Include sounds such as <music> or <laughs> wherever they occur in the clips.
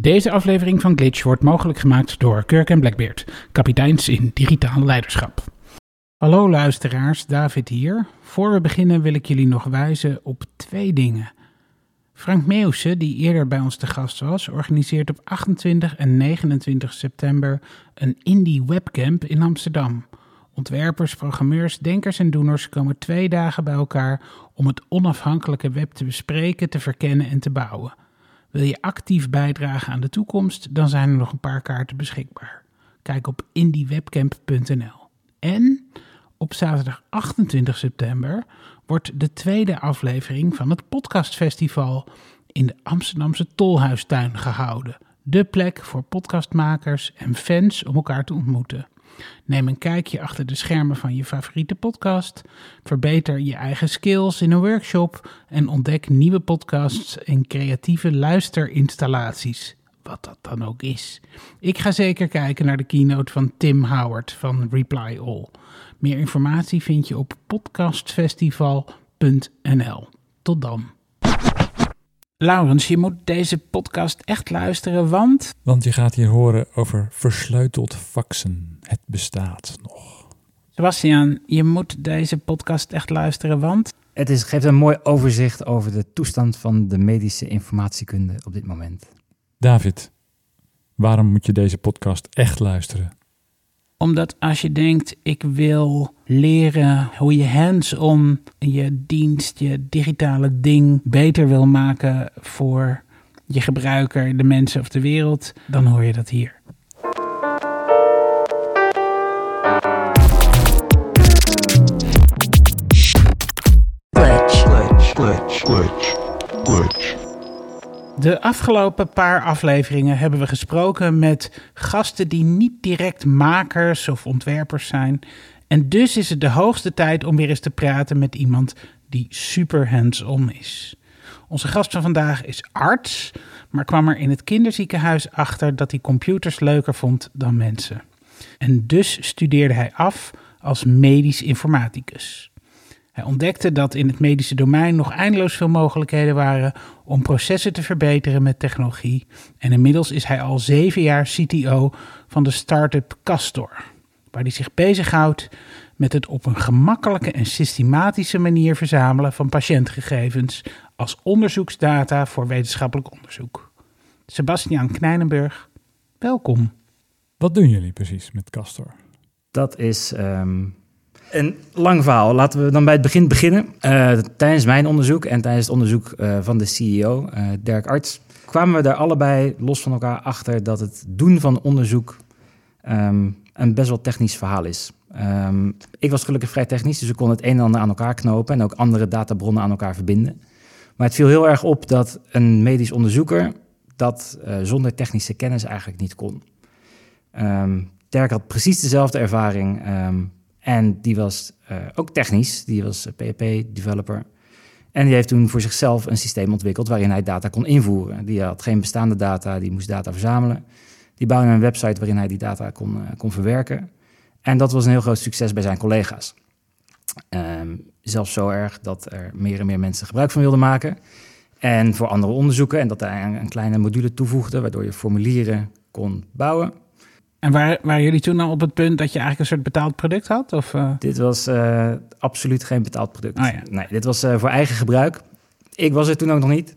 Deze aflevering van Glitch wordt mogelijk gemaakt door Kirk en Blackbeard, kapiteins in digitaal leiderschap. Hallo luisteraars, David hier. Voor we beginnen wil ik jullie nog wijzen op twee dingen. Frank Meeuwse, die eerder bij ons te gast was, organiseert op 28 en 29 september een Indie Webcamp in Amsterdam. Ontwerpers, programmeurs, denkers en doeners komen twee dagen bij elkaar om het onafhankelijke web te bespreken, te verkennen en te bouwen. Wil je actief bijdragen aan de toekomst, dan zijn er nog een paar kaarten beschikbaar. Kijk op indiewebcamp.nl. En op zaterdag 28 september wordt de tweede aflevering van het podcastfestival in de Amsterdamse Tolhuistuin gehouden. De plek voor podcastmakers en fans om elkaar te ontmoeten. Neem een kijkje achter de schermen van je favoriete podcast. Verbeter je eigen skills in een workshop en ontdek nieuwe podcasts en creatieve luisterinstallaties. Wat dat dan ook is. Ik ga zeker kijken naar de keynote van Tim Howard van Reply All. Meer informatie vind je op podcastfestival.nl. Tot dan. Laurens, je moet deze podcast echt luisteren, want... Want je gaat hier horen over versleuteld faxen. Het bestaat nog. Sebastian, je moet deze podcast echt luisteren, want... Het is, geeft een mooi overzicht over de toestand van de medische informatiekunde op dit moment. David, waarom moet je deze podcast echt luisteren? Omdat als je denkt, ik wil leren hoe je hands-on je dienst, je digitale ding beter wil maken voor je gebruiker, de mensen of de wereld, dan hoor je dat hier. De afgelopen paar afleveringen hebben we gesproken met gasten die niet direct makers of ontwerpers zijn. En dus is het de hoogste tijd om weer eens te praten met iemand die super hands-on is. Onze gast van vandaag is arts, maar kwam er in het kinderziekenhuis achter dat hij computers leuker vond dan mensen. En dus studeerde hij af als medisch informaticus. Hij ontdekte dat in het medische domein nog eindeloos veel mogelijkheden waren om processen te verbeteren met technologie. En inmiddels is hij al zeven jaar CTO van de start-up Castor, waar hij zich bezighoudt met het op een gemakkelijke en systematische manier verzamelen van patiëntgegevens als onderzoeksdata voor wetenschappelijk onderzoek. Sebastian Knijnenburg, welkom. Wat doen jullie precies met Castor? Dat is ehm, een lang verhaal. Laten we dan bij het begin beginnen. Eh, tijdens mijn onderzoek en tijdens het onderzoek eh, van de CEO, eh, Dirk Arts, kwamen we daar allebei los van elkaar achter dat het doen van onderzoek ehm, een best wel technisch verhaal is. Ehm, ik was gelukkig vrij technisch, dus ik kon het een en ander aan elkaar knopen en ook andere databronnen aan elkaar verbinden. Maar het viel heel erg op dat een medisch onderzoeker dat zonder technische kennis eigenlijk niet kon. Ehm Dirk had precies dezelfde ervaring en die was eh, ook technisch, die was PHP-developer. En die heeft toen voor zichzelf een systeem ontwikkeld waarin hij data kon invoeren. Die had geen bestaande data, die moest data verzamelen. Die bouwde een website waarin hij die data kon, eh, kon verwerken. En dat was een heel groot succes bij zijn collega's. Ehm, zelfs zo erg dat er meer en meer mensen gebruik van wilden maken. En voor andere onderzoeken. En dat hij een kleine module toevoegde, waardoor je formulieren kon bouwen. En waren, waren jullie toen al op het punt dat je eigenlijk een soort betaald product had? Of, eh? Dit was eh, absoluut geen betaald product. Ah, ja. Nee, dit was eh, voor eigen gebruik. Ik was er toen ook nog niet.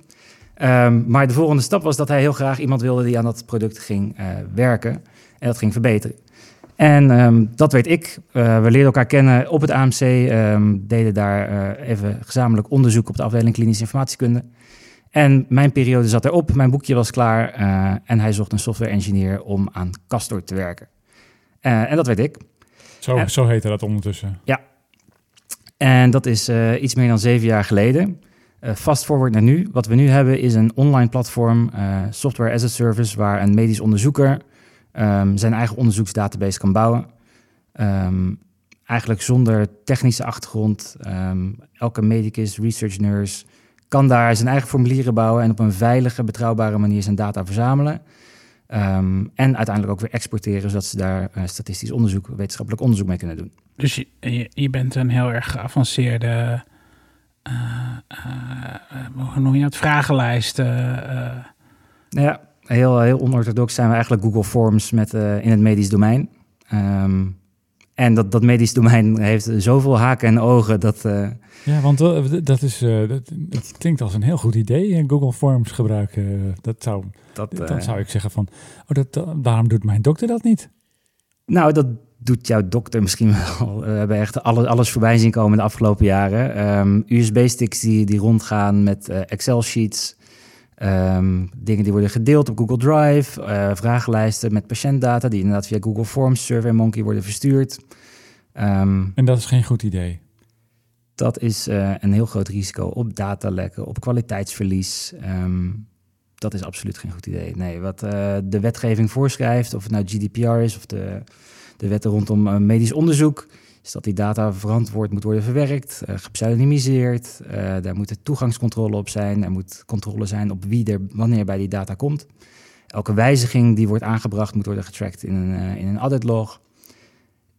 Ehm, maar de volgende stap was dat hij heel graag iemand wilde die aan dat product ging werken en dat ging verbeteren. En ehm, dat weet ik. We leerden elkaar kennen op het AMC, ehm, deden daar even gezamenlijk onderzoek op de afdeling klinische informatiekunde. En mijn periode zat erop, mijn boekje was klaar eh, en hij zocht een software engineer om aan Castor te werken. Eh, en dat weet ik. Zo, Ja. zo heette dat ondertussen. En dat is eh, iets meer dan zeven jaar geleden. Fast forward naar nu. Wat we nu hebben is een online platform, software as a service, waar een medisch onderzoeker ehm, zijn eigen onderzoeksdatabase kan bouwen. Ehm, eigenlijk zonder technische achtergrond. Ehm, elke medicus, research nurse kan daar zijn eigen formulieren bouwen en op een veilige, betrouwbare manier zijn data verzamelen. Ehm, en uiteindelijk ook weer exporteren, zodat ze daar eh, statistisch onderzoek, wetenschappelijk onderzoek mee kunnen doen. Dus je, je, je bent een heel erg geavanceerde, eh, eh, hoe noem je dat, vragenlijst. ja, heel, heel onorthodox zijn we eigenlijk Google Forms met, in het medisch domein. Ehm, en dat, dat medisch domein heeft zoveel haken en ogen dat... Ja, want eh, dat, is, eh, dat, het klinkt als een heel goed idee, eh, Google Forms gebruiken. Dat zou, dat dan zou ik zeggen van, oh, dat, waarom doet mijn dokter dat niet? Nou, dat doet jouw dokter misschien <laughs> wel. We hebben echt alle, alles voorbij zien komen de afgelopen jaren. Ehm, USB-sticks die, die rondgaan met Excel-sheets. Ehm, dingen die worden gedeeld op Google Drive. vragenlijsten met patiëntdata die inderdaad via Google Forms, SurveyMonkey worden verstuurd. Ehm, En dat is geen goed idee. Dat is eh, een heel groot risico op datalekken, op kwaliteitsverlies. Ehm, dat is absoluut geen goed idee. Nee, wat eh, de wetgeving voorschrijft, of het nou GDPR is of de, de wetten rondom eh, medisch onderzoek, is dat die data verantwoord moet worden verwerkt, gepseudonymiseerd. daar moet er toegangscontrole op zijn. Er moet controle zijn op wie er wanneer bij die data komt. Elke wijziging die wordt aangebracht moet worden getracked in een, in een audit log.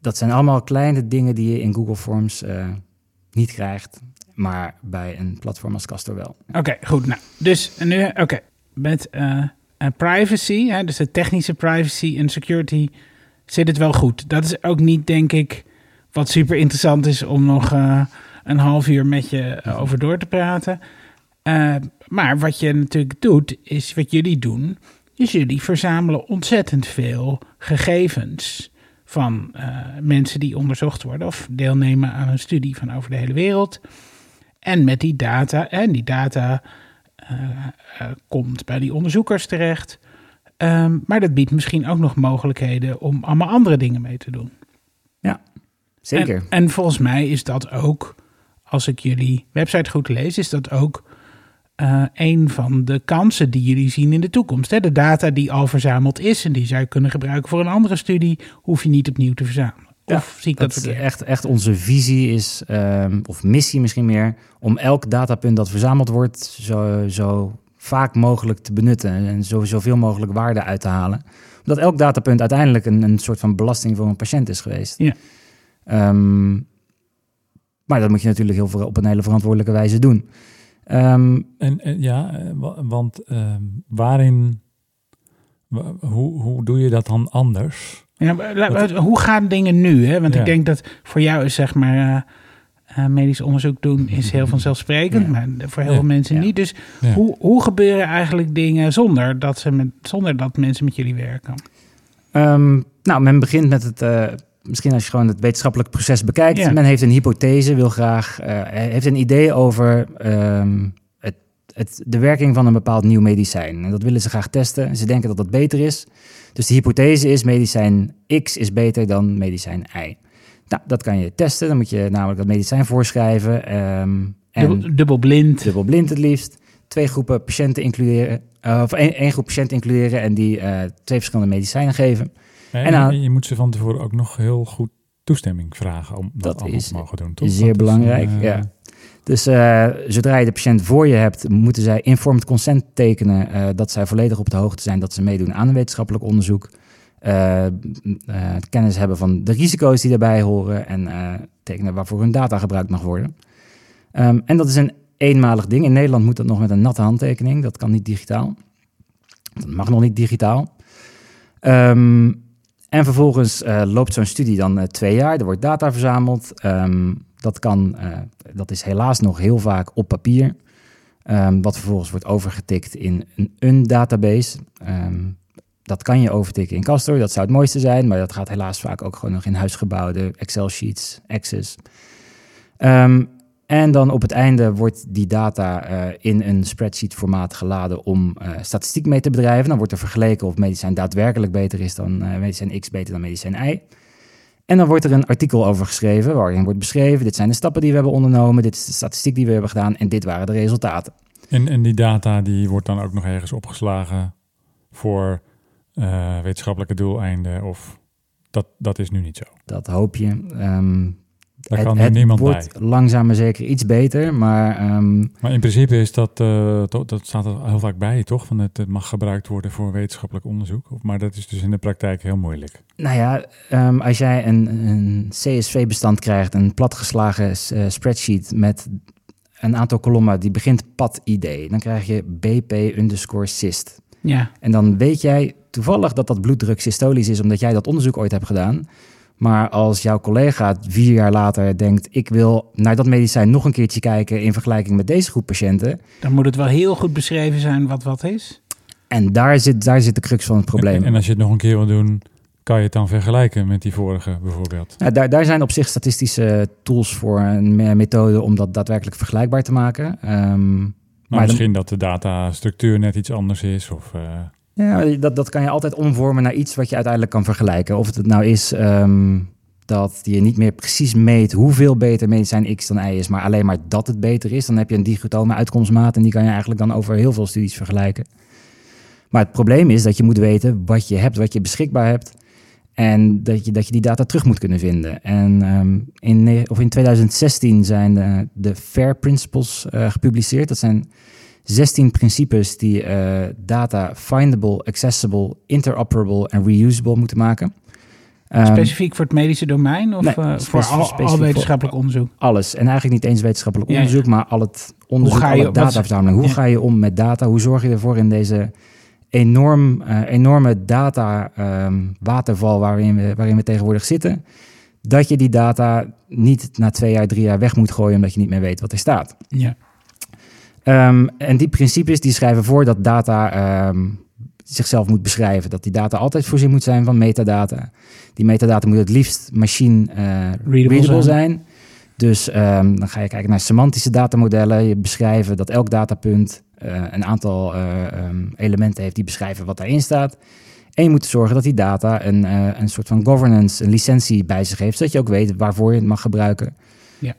Dat zijn allemaal kleine dingen die je in Google Forms niet krijgt, maar bij een platform als Castor wel. Oké, goed. Nou, dus nu, oké, met eh, eh, privacy, hè, dus de technische privacy en security, zit het wel goed. Dat is ook niet, denk ik, wat super interessant is om nog eh, een half uur met je eh, over door te praten. Maar wat je natuurlijk doet, is wat jullie doen, is jullie verzamelen ontzettend veel gegevens van eh, mensen die onderzocht worden of deelnemen aan een studie van over de hele wereld. En met die data, en die data eh, eh, komt bij die onderzoekers terecht. Ehm, maar dat biedt misschien ook nog mogelijkheden om allemaal andere dingen mee te doen. Zeker. En, en volgens mij is dat ook, als ik jullie website goed lees, is dat ook eh, een van de kansen die jullie zien in de toekomst. Hè? De data die al verzameld is en die zou je kunnen gebruiken voor een andere studie, hoef je niet opnieuw te verzamelen. Ja, of zie ik dat, echt, echt onze visie is, ehm, of missie misschien meer, om elk datapunt dat verzameld wordt zo, zo vaak mogelijk te benutten en zo, zoveel mogelijk waarde uit te halen. Omdat elk datapunt uiteindelijk een, een soort van belasting voor een patiënt is geweest. Ja. Ehm, maar dat moet je natuurlijk heel veel op een hele verantwoordelijke wijze doen. Ehm, En, en ja, eh, wa- want ehm, waarin, wa- hoe, hoe doe je dat dan anders? Ja, maar hoe gaan dingen nu? Hè? Want Ja. ik denk dat voor jou is zeg maar eh, eh, medisch onderzoek doen is heel vanzelfsprekend, Ja. maar voor heel Ja. veel mensen Ja. niet. Dus Ja. hoe, hoe gebeuren eigenlijk dingen zonder dat, ze met, zonder dat mensen met jullie werken? Ehm, nou, men begint met het. eh, misschien als je gewoon het wetenschappelijk proces bekijkt. Ja. Men heeft een hypothese, wil graag. eh, heeft een idee over ehm, het, het, de werking van een bepaald nieuw medicijn. En dat willen ze graag testen. Ze denken dat dat beter is. Dus de hypothese is: medicijn X is beter dan medicijn Y. Nou, dat kan je testen. Dan moet je namelijk dat medicijn voorschrijven. ehm, en Dubbel, dubbelblind. dubbelblind het liefst. Twee groepen patiënten includeren. eh, of één, één groep patiënten includeren en die eh, twee verschillende medicijnen geven. En, je moet ze van tevoren ook nog heel goed toestemming vragen om dat, Dat allemaal is te mogen doen. Toch? zeer Dat is, belangrijk, eh, ja. Dus eh, zodra je de patiënt voor je hebt, moeten zij informed consent tekenen eh, dat zij volledig op de hoogte zijn dat ze meedoen aan een wetenschappelijk onderzoek. Kennis hebben van de risico's die daarbij horen en tekenen waarvoor hun data gebruikt mag worden. Ehm, en dat is een eenmalig ding. In Nederland moet dat nog met een natte handtekening. Dat kan niet digitaal. Dat mag nog niet digitaal. Ehm, en vervolgens eh, loopt zo'n studie dan eh, twee jaar. Er wordt data verzameld. Ehm, dat, kan, eh, dat is helaas nog heel vaak op papier. Ehm, wat vervolgens wordt overgetikt in een, een database. Ehm, dat kan je overtikken in Castor. Dat zou het mooiste zijn. Maar dat gaat helaas vaak ook gewoon nog in huisgebouwde Excel-sheets, Access. Ehm, en dan op het einde wordt die data eh, in een spreadsheet formaat geladen om eh, statistiek mee te bedrijven. Dan wordt er vergeleken of medicijn daadwerkelijk beter is dan eh, medicijn X beter dan medicijn Y. En dan wordt er een artikel over geschreven waarin wordt beschreven, dit zijn de stappen die we hebben ondernomen, dit is de statistiek die we hebben gedaan en dit waren de resultaten. En, en die data die wordt dan ook nog ergens opgeslagen voor wetenschappelijke doeleinden of dat, dat is nu niet zo. Dat hoop je. Ehm, Daar het kan nu het niemand wordt bij. langzaam maar zeker iets beter, maar ehm, Maar in principe is dat, eh, to- dat staat er heel vaak bij, toch? Van het, het mag gebruikt worden voor wetenschappelijk onderzoek. Of- Maar dat is dus in de praktijk heel moeilijk. Nou ja, ehm, als jij een, een CSV-bestand krijgt, een platgeslagen eh, spreadsheet met een aantal kolommen die begint pad ID, dan krijg je BP underscore cyst. Ja, En dan weet jij toevallig dat dat bloeddruk systolisch is, omdat jij dat onderzoek ooit hebt gedaan. Maar als jouw collega vier jaar later denkt: ik wil naar dat medicijn nog een keertje kijken in vergelijking met deze groep patiënten. dan moet het wel heel goed beschreven zijn wat wat is. En daar zit, daar zit de crux van het probleem. En, en als je het nog een keer wil doen, kan je het dan vergelijken met die vorige bijvoorbeeld? Nou, daar, daar zijn op zich statistische tools voor, een me- methode om dat daadwerkelijk vergelijkbaar te maken. Ehm, Maar, Maar dan- misschien dat de datastructuur net iets anders is. Of, eh, Ja, dat, dat kan je altijd omvormen naar iets wat je uiteindelijk kan vergelijken. Of het nou is ehm, dat je niet meer precies meet hoeveel beter medicijn X dan Y is, maar alleen maar dat het beter is. Dan heb je een digitome uitkomstmaat en die kan je eigenlijk dan over heel veel studies vergelijken. Maar het probleem is dat je moet weten wat je hebt, wat je beschikbaar hebt. En dat je, dat je die data terug moet kunnen vinden. En ehm, in, of in 2016 zijn de, de FAIR Principles eh, gepubliceerd. Dat zijn 16 principes die eh, data findable, accessible, interoperable en reusable moeten maken. Ehm, Specifiek voor het medische domein of nee, eh, voor al, voor- wetenschappelijk onderzoek? alles. En eigenlijk niet eens wetenschappelijk Ja, ja. onderzoek, maar al het onderzoek, ga je- dataverzameling. Hoe ja. ga je om met data? Hoe zorg je ervoor in deze enorm, eh, enorme data ehm, waterval waarin we, waarin we tegenwoordig zitten, dat je die data niet na twee jaar, drie jaar weg moet gooien omdat je niet meer weet wat er staat. Ja. Ehm, en die principes die schrijven voor dat data ehm, zichzelf moet beschrijven. Dat die data altijd voorzien moet zijn van metadata. Die metadata moet het liefst machine eh, readable, zijn. zijn. Dus ehm, dan ga je kijken naar semantische datamodellen. Je beschrijven dat elk datapunt eh, een aantal eh, elementen heeft die beschrijven wat daarin staat. En je moet zorgen dat die data een, een soort van governance, een licentie bij zich heeft, zodat je ook weet waarvoor je het mag gebruiken. Ja.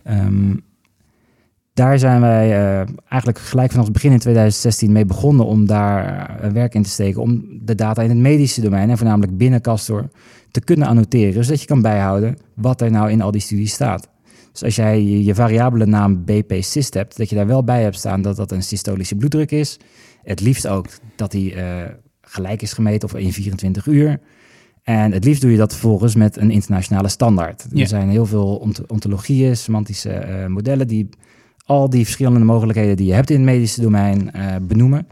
Daar zijn wij eh, eigenlijk gelijk vanaf het begin in 2016 mee begonnen om daar eh, werk in te steken. Om de data in het medische domein, en voornamelijk binnen Castor, te kunnen annoteren. Zodat je kan bijhouden wat er nou in al die studies staat. Dus als jij je, variabele naam BP-cyst hebt, dat je daar wel bij hebt staan dat dat een systolische bloeddruk is. Het liefst ook dat die eh, gelijk is gemeten of in 24 uur. En het liefst doe je dat vervolgens met een internationale standaard. Ja. Er zijn heel veel ont- ontologieën, semantische modellen die al die verschillende mogelijkheden die je hebt in het medische domein eh, benoemen.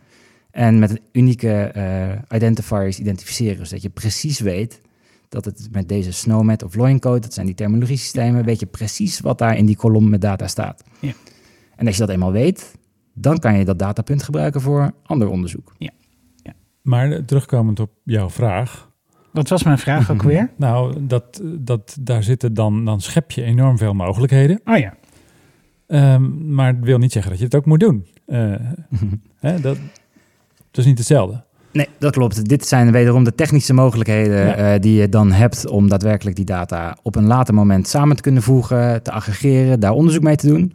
En met een unieke eh, identifiers identificeren. Zodat je precies weet dat het met deze SNOMED of LOIN-code, dat zijn die terminologiesystemen, weet je precies wat daar in die kolom met data staat. Ja. En als je dat eenmaal weet, dan kan je dat datapunt gebruiken voor ander onderzoek. maar eh, terugkomend op jouw vraag. Wat was mijn vraag ook <clears throat> weer? Nou, dat, dat, daar zitten dan, dan schep je enorm veel mogelijkheden. Oh ja. Ehm, maar het wil niet zeggen dat je het ook moet doen. Eh, <laughs> hè, dat, dat is niet hetzelfde. Nee, dat klopt. Dit zijn wederom de technische mogelijkheden Ja. eh, die je dan hebt om daadwerkelijk die data op een later moment samen te kunnen voegen, te aggregeren, daar onderzoek mee te doen.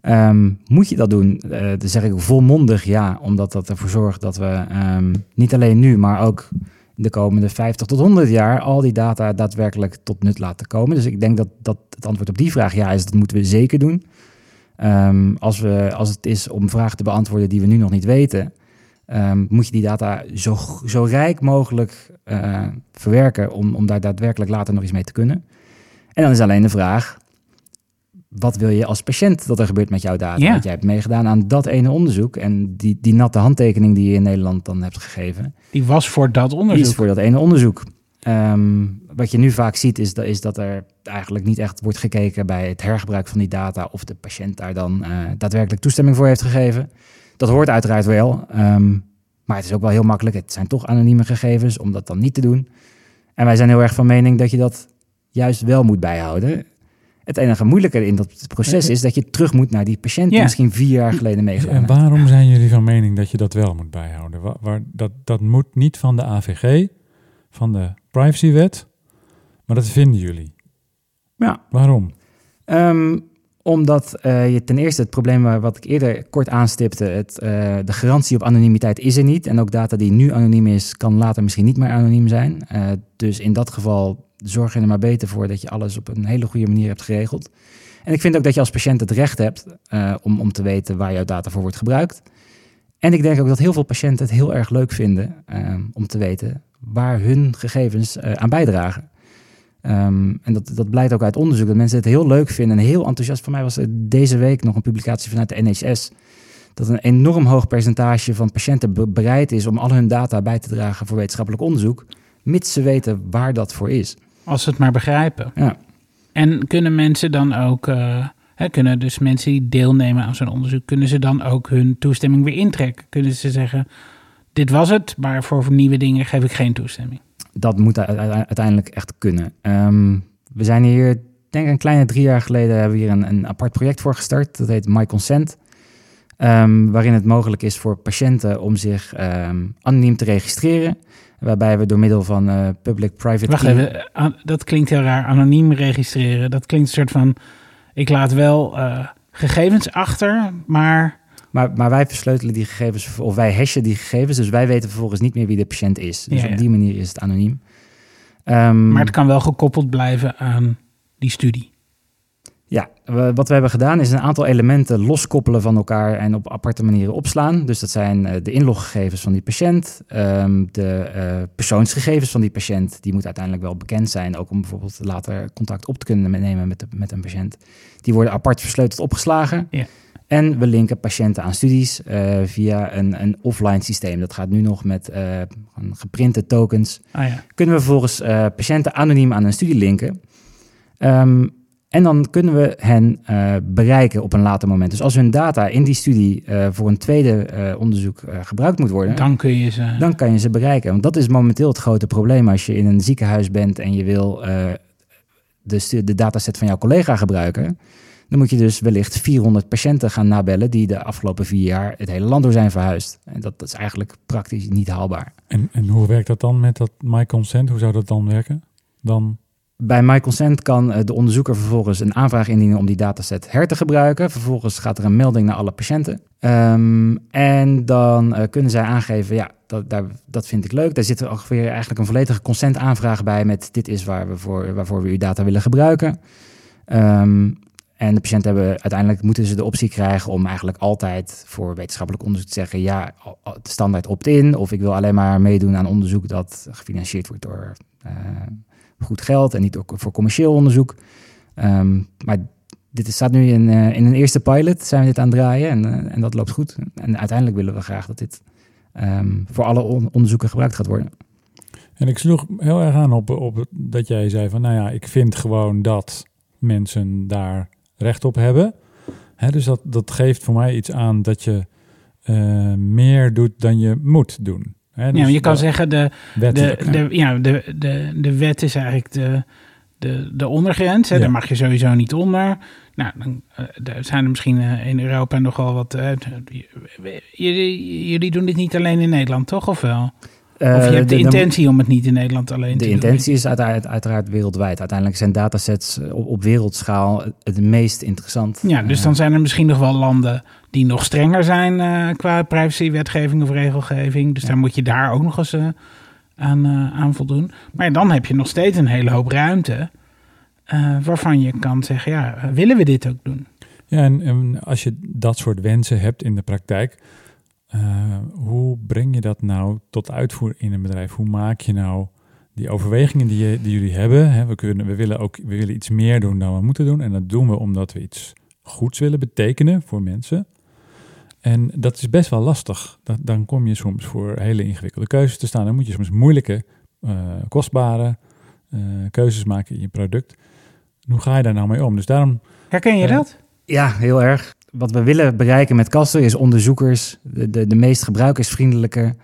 Ehm, moet je dat doen? Eh dan zeg ik volmondig ja, omdat dat ervoor zorgt dat we ehm, niet alleen nu, maar ook de komende 50 tot 100 jaar al die data daadwerkelijk tot nut laten komen. Dus ik denk dat, dat het antwoord op die vraag ja is, dat moeten we zeker doen. Ehm, als, we, als het is om vragen te beantwoorden die we nu nog niet weten, ehm, moet je die data zo, zo rijk mogelijk eh, verwerken om, om daar daadwerkelijk later nog iets mee te kunnen. En dan is alleen de vraag, wat wil je als patiënt dat er gebeurt met jouw data? Ja. Want jij hebt meegedaan aan dat ene onderzoek en die, die natte handtekening die je in Nederland dan hebt gegeven, Die was voor dat die onderzoek. is voor dat ene onderzoek. Ehm, wat je nu vaak ziet is dat, is dat er eigenlijk niet echt wordt gekeken bij het hergebruik van die data of de patiënt daar dan eh, daadwerkelijk toestemming voor heeft gegeven. Dat hoort uiteraard wel, ehm, maar het is ook wel heel makkelijk. Het zijn toch anonieme gegevens om dat dan niet te doen. En wij zijn heel erg van mening dat je dat juist wel moet bijhouden. Het enige moeilijke in dat proces is dat je terug moet naar die patiënt die Ja. misschien vier jaar geleden meegedaan En waarom zijn jullie van mening dat je dat wel moet bijhouden? Wa- waar, dat, dat moet niet van de AVG, van de privacywet, maar dat vinden jullie. Ja. Waarom? Ehm, omdat eh, je ten eerste het probleem waar- wat ik eerder kort aanstipte, het, eh, de garantie op anonimiteit is er niet. En ook data die nu anoniem is, kan later misschien niet meer anoniem zijn. Eh, dus in dat geval zorg je er maar beter voor dat je alles op een hele goede manier hebt geregeld. En ik vind ook dat je als patiënt het recht hebt om, om te weten waar jouw data voor wordt gebruikt. En ik denk ook dat heel veel patiënten het heel erg leuk vinden om te weten waar hun gegevens eh, aan bijdragen. Ehm, en dat, dat blijkt ook uit onderzoek, dat mensen het heel leuk vinden en heel enthousiast. Voor mij was er deze week nog een publicatie vanuit de NHS. dat een enorm hoog percentage van patiënten be- bereid is om al hun data bij te dragen voor wetenschappelijk onderzoek, mits ze weten waar dat voor is. Als ze het maar begrijpen. Ja. En kunnen mensen dan ook, eh, hè, kunnen dus mensen die deelnemen aan zo'n onderzoek, kunnen ze dan ook hun toestemming weer intrekken? Kunnen ze zeggen, dit was het, maar voor nieuwe dingen geef ik geen toestemming? Dat moet uiteindelijk echt kunnen. Ehm, we zijn hier, denk ik een kleine drie jaar geleden, hebben we hier een, een apart project voor gestart. Dat heet My Consent. Ehm, waarin het mogelijk is voor patiënten om zich ehm, anoniem te registreren. Waarbij we door middel van eh, public-private Wacht even, dat klinkt heel raar, anoniem registreren. Dat klinkt een soort van, ik laat wel eh, gegevens achter, maar Maar, maar wij versleutelen die gegevens, of wij hashen die gegevens. Dus wij weten vervolgens niet meer wie de patiënt is. Dus Ja, ja. op die manier is het anoniem. Ehm, Maar het kan wel gekoppeld blijven aan die studie. Ja, we- wat we hebben gedaan is een aantal elementen loskoppelen van elkaar en op aparte manieren opslaan. Dus dat zijn eh, de inloggegevens van die patiënt, ehm, de eh, persoonsgegevens van die patiënt. Die moet uiteindelijk wel bekend zijn, ook om bijvoorbeeld later contact op te kunnen nemen met, de, met een patiënt. Die worden apart versleuteld opgeslagen. Ja. En we linken patiënten aan studies eh, via een, een offline systeem. Dat gaat nu nog met eh, geprinte tokens Ah ja. kunnen we vervolgens eh, patiënten anoniem aan een studie linken. Ehm, en dan kunnen we hen bereiken op een later moment. Dus als hun data in die studie voor een tweede onderzoek gebruikt moet worden, dan, Dan kun je ze... kan je ze bereiken. Want dat is momenteel het grote probleem als je in een ziekenhuis bent en je wil de, de dataset van jouw collega gebruiken. Dan moet je dus wellicht 400 patiënten gaan nabellen die de afgelopen vier jaar het hele land door zijn verhuisd. En dat, dat is eigenlijk praktisch niet haalbaar. En, en hoe werkt dat dan met dat My Consent? Hoe zou dat dan werken? Dan, Bij MyConsent kan eh, de onderzoeker vervolgens een aanvraag indienen om die dataset her te gebruiken. Vervolgens gaat er een melding naar alle patiënten. Ehm, en dan eh, kunnen zij aangeven, ja, dat, daar, dat vind ik leuk. Daar zit er ongeveer eigenlijk een volledige consentaanvraag bij met dit is waar we voor, waarvoor we uw data willen gebruiken. Ehm, en de patiënten hebben uiteindelijk moeten ze de optie krijgen om eigenlijk altijd voor wetenschappelijk onderzoek te zeggen: ja, standaard opt-in. Of ik wil alleen maar meedoen aan onderzoek dat gefinancierd wordt door eh, goed geld en niet ook voor commercieel onderzoek. Ehm, maar dit staat nu in, eh, in een eerste pilot, zijn we dit aan het draaien en, eh, en dat loopt goed. En uiteindelijk willen we graag dat dit ehm, voor alle on- onderzoeken gebruikt gaat worden. en ik sloeg heel erg aan op, op dat jij zei van, nou ja, ik vind gewoon dat mensen daar recht op hebben. Hè, dus dat, dat geeft voor mij iets aan dat je eh, meer doet dan je moet doen. Hè, Ja, dus maar je kan zeggen, de, de, de, ja, de, de, de wet is eigenlijk de, de, de ondergrens. Hè? Ja. Daar mag je sowieso niet onder. Nou, dan eh, er zijn er misschien eh, in Europa nogal wat... eh, jullie, jullie doen dit niet alleen in Nederland, toch? Of wel? Of je Eh, hebt de, de- intentie om het niet in Nederland alleen De te intentie is uiteraard, uiteraard wereldwijd. Uiteindelijk zijn datasets eh, op, op wereldschaal het, meest interessant. doen. Ja, dus dan zijn er misschien nog wel landen die nog strenger zijn eh, qua privacywetgeving of regelgeving. Dus Ja. dan moet je daar ook nog eens aan, eh, aan voldoen. Maar dan heb je nog steeds een hele hoop ruimte eh, waarvan je kan zeggen, ja, willen we dit ook doen? Ja, en, en als je dat soort wensen hebt in de praktijk, eh, hoe breng je dat nou tot uitvoer in een bedrijf? Hoe maak je nou die overwegingen die, je, die jullie hebben? Hè, we, kunnen, we, willen ook, we willen iets meer doen dan we moeten doen. En dat doen we omdat we iets goeds willen betekenen voor mensen. En dat is best wel lastig. Dat, dan kom je soms voor hele ingewikkelde keuzes te staan. Dan moet je soms moeilijke, eh, kostbare eh, keuzes maken in je product. Hoe ga je daar nou mee om? Dus daarom Herken je dat? Ja, heel erg. Wat we willen bereiken met Castor is onderzoekers de, de, de meest gebruikersvriendelijke,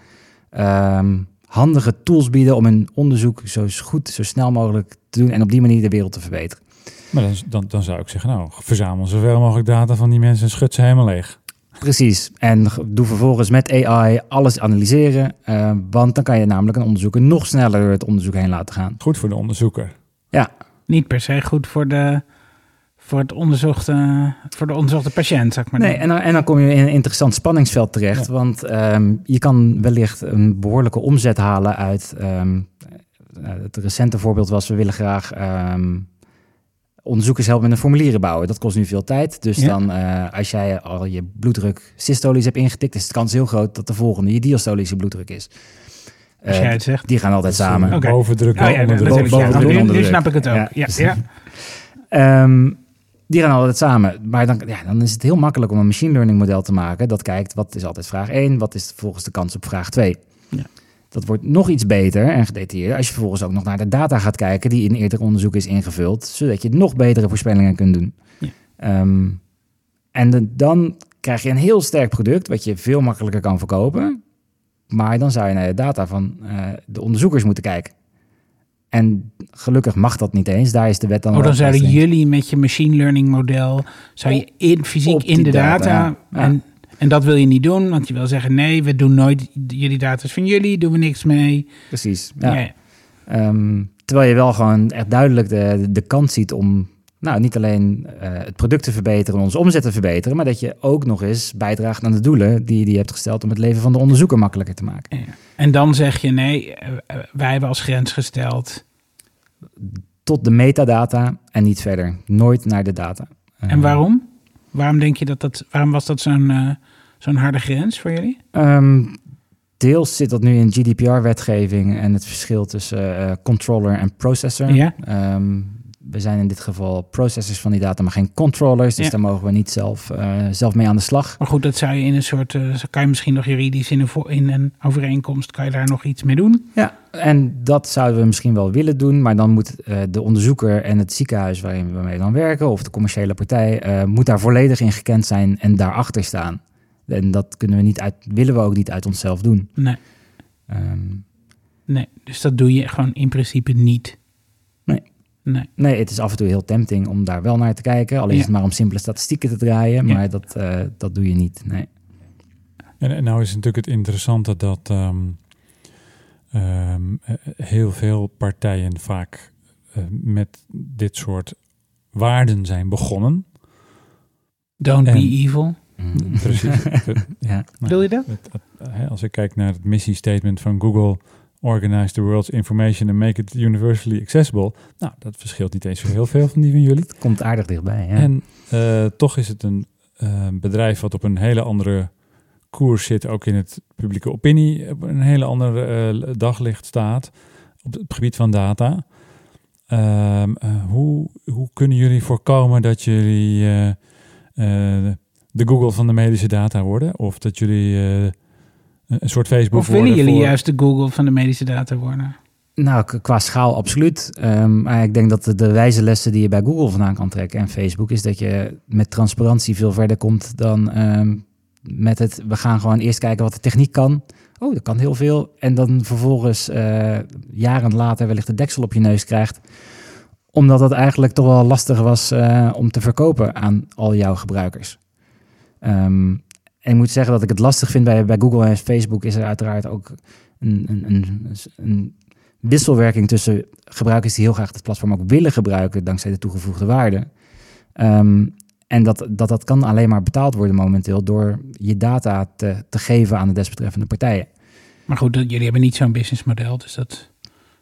ehm, handige tools bieden om hun onderzoek zo goed, zo snel mogelijk te doen en op die manier de wereld te verbeteren. Maar dan, dan, dan zou ik zeggen, nou, verzamel zoveel mogelijk data van die mensen en schud ze helemaal leeg. Precies. En doe vervolgens met AI alles analyseren, eh, want dan kan je namelijk een onderzoeker nog sneller door het onderzoek heen laten gaan. Goed voor de onderzoeker. Niet per se goed voor de, voor het onderzochte, voor de onderzochte patiënt, zeg maar. Nee, en dan, en dan kom je in een interessant spanningsveld terecht. Ja. Want ehm, je kan wellicht een behoorlijke omzet halen uit. ehm, eh, het recente voorbeeld was: we willen graag ehm, onderzoekers helpen met een formulieren bouwen. Dat kost nu veel tijd. Dus Ja. dan, eh, als jij al je bloeddruk systolisch hebt ingetikt, is de kans heel groot dat de volgende je diastolische bloeddruk is. Als Eh, jij het zegt. die gaan altijd samen. Bovendruk Oh ja, onderdruk. nu- snap ik het ook. Ja, Ja, ja. Die gaan altijd samen. Maar dan, ja, dan is het heel makkelijk om een machine learning model te maken. Dat kijkt, wat is altijd vraag 1? Wat is volgens de kans op vraag 2? Ja. Dat wordt nog iets beter en gedetailleerder als je vervolgens ook nog naar de data gaat kijken die in eerder onderzoek is ingevuld, zodat je nog betere voorspellingen kunt doen. Ja. Ehm, en de- dan krijg je een heel sterk product wat je veel makkelijker kan verkopen. Maar dan zou je naar de data van eh, de onderzoekers moeten kijken. En gelukkig mag dat niet eens. Daar is de wet dan Oh, dan zouden jullie met je machine learning model, zou je in, fysiek in de data, data, ja. Ja. En, en dat wil je niet doen, want je wil zeggen, nee, we doen nooit, jullie data is van jullie, doen we niks mee. Precies. Ja. Ja. Ehm, terwijl je wel gewoon echt duidelijk de, de kans ziet om nou, niet alleen eh, het product te verbeteren, onze omzet te verbeteren, maar dat je ook nog eens bijdraagt aan de doelen die, die je hebt gesteld om het leven van de onderzoeker makkelijker te maken. Ja. En dan zeg je, nee, eh, eh, wij hebben als grens gesteld. Tot de metadata en niet verder. Nooit naar de data. En waarom? Waarom denk je dat dat, waarom was dat zo'n zo'n harde grens voor jullie? Ehm, deels zit dat nu in GDPR-wetgeving en het verschil tussen controller en processor. Ja. Ehm, we zijn in dit geval processors van die data, maar geen controllers. Dus Ja. daar mogen we niet zelf, eh, zelf mee aan de slag. Maar goed, dat zou je in een soort, eh, kan je misschien nog juridisch in een, in een overeenkomst, kan je daar nog iets mee doen? Ja, en dat zouden we misschien wel willen doen, maar dan moet eh, de onderzoeker en het ziekenhuis waarin we mee dan werken, of de commerciële partij, moet daar volledig in gekend zijn en daarachter staan. En dat kunnen we niet uit, willen we ook niet uit onszelf doen. Nee, Ehm, nee, dus dat doe je gewoon in principe niet. Nee. Nee. het is af en toe heel tempting om daar wel naar te kijken. Al is het maar om simpele statistieken te draaien, Ja. maar dat, eh, dat doe je niet. Nee. En, en nou is natuurlijk het interessante dat ehm, ehm, eh, heel veel partijen vaak eh, met dit soort waarden zijn begonnen. Don't En- be evil. Precies. <laughs> ja. Wil je dat? Het- het- hè, als ik kijk naar het missiestatement van Google, organize the world's information and make it universally accessible. Nou, dat verschilt niet eens zo heel veel van die van jullie. Het komt aardig dichtbij. Ja. En eh, toch is het een eh, bedrijf wat op een hele andere koers zit, ook in het publieke opinie, op een hele andere eh, daglicht staat op het gebied van data. Ehm, eh, hoe, hoe kunnen jullie voorkomen dat jullie de Google van de medische data worden? Of dat jullie eh, een soort Facebook Of willen jullie voor- juist de Google van de medische data worden? Nou, qua schaal absoluut. Ehm, maar ik denk dat de, de wijze lessen die je bij Google vandaan kan trekken en Facebook is dat je met transparantie veel verder komt dan ehm, met het. We gaan gewoon eerst kijken wat de techniek kan. Oh, dat kan heel veel. En dan vervolgens eh, jaren later wellicht de deksel op je neus krijgt. Omdat het eigenlijk toch wel lastig was eh, om te verkopen aan al jouw gebruikers. Ehm, en ik moet zeggen dat ik het lastig vind bij, bij Google en Facebook is er uiteraard ook een, een, een, een wisselwerking tussen gebruikers die heel graag het platform ook willen gebruiken dankzij de toegevoegde waarde. Ehm, en dat, dat dat kan alleen maar betaald worden momenteel door je data te, te geven aan de desbetreffende partijen. Maar goed, jullie hebben niet zo'n businessmodel, dus dat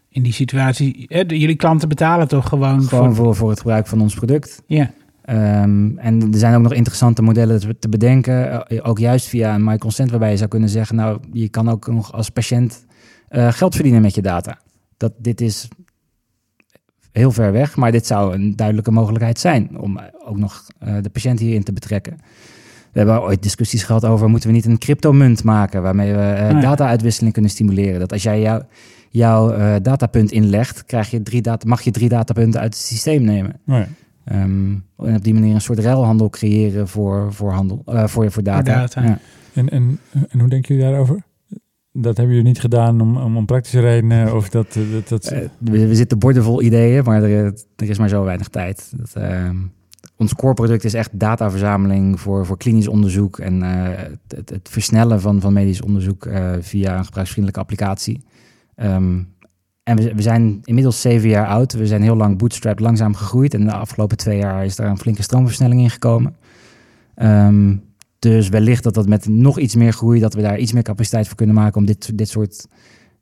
in die situatie, hè, jullie klanten betalen toch gewoon, Gewoon voor, voor, voor het gebruik van ons product. ja, Ehm, en er zijn ook nog interessante modellen te, bedenken, eh, ook juist via een My Consent, waarbij je zou kunnen zeggen, nou, je kan ook nog als patiënt eh, geld verdienen met je data. Dat, dit is heel ver weg, maar dit zou een duidelijke mogelijkheid zijn om ook nog eh, de patiënt hierin te betrekken. We hebben ooit discussies gehad over, moeten we niet een cryptomunt maken waarmee we eh, ja. data-uitwisseling kunnen stimuleren. Dat als jij jou, jouw eh, datapunt inlegt, krijg je drie data, mag je drie datapunten uit het systeem nemen. Nou Ehm, en op die manier een soort ruilhandel creëren voor, voor, handel, eh, voor, voor data. data. Ja. En, en, en hoe denken jullie daarover? Dat hebben jullie niet gedaan om, om, om praktische redenen? Of dat, eh, dat, dat, Eh, we, we zitten bordevol ideeën, maar er, er is maar zo weinig tijd. Dat, ehm, ons core product is echt dataverzameling voor, voor klinisch onderzoek en eh, het, het versnellen van, van medisch onderzoek eh, via een gebruiksvriendelijke applicatie. Ehm, en we, we zijn inmiddels zeven jaar oud. We zijn heel lang bootstrapped, langzaam gegroeid. En de afgelopen twee jaar is daar een flinke stroomversnelling in gekomen. Ehm, dus wellicht dat dat met nog iets meer groei, dat we daar iets meer capaciteit voor kunnen maken om dit, dit soort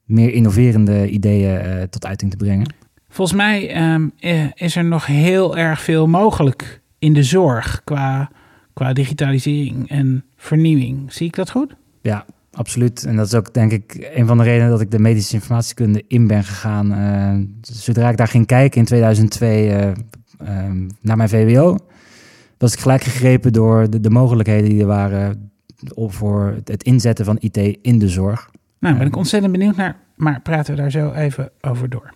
meer innoverende ideeën eh, tot uiting te brengen. Volgens mij ehm, eh, is er nog heel erg veel mogelijk in de zorg qua, qua digitalisering en vernieuwing. Zie ik dat goed? Ja, absoluut. En dat is ook denk ik een van de redenen dat ik de medische informatiekunde in ben gegaan. Eh, zodra ik daar ging kijken in 2002 eh, ehm, naar mijn VWO, was ik gelijk gegrepen door de, de mogelijkheden die er waren op voor het- het inzetten van IT in de zorg. Nou, ben ik ontzettend benieuwd naar, maar praten we daar zo even over door.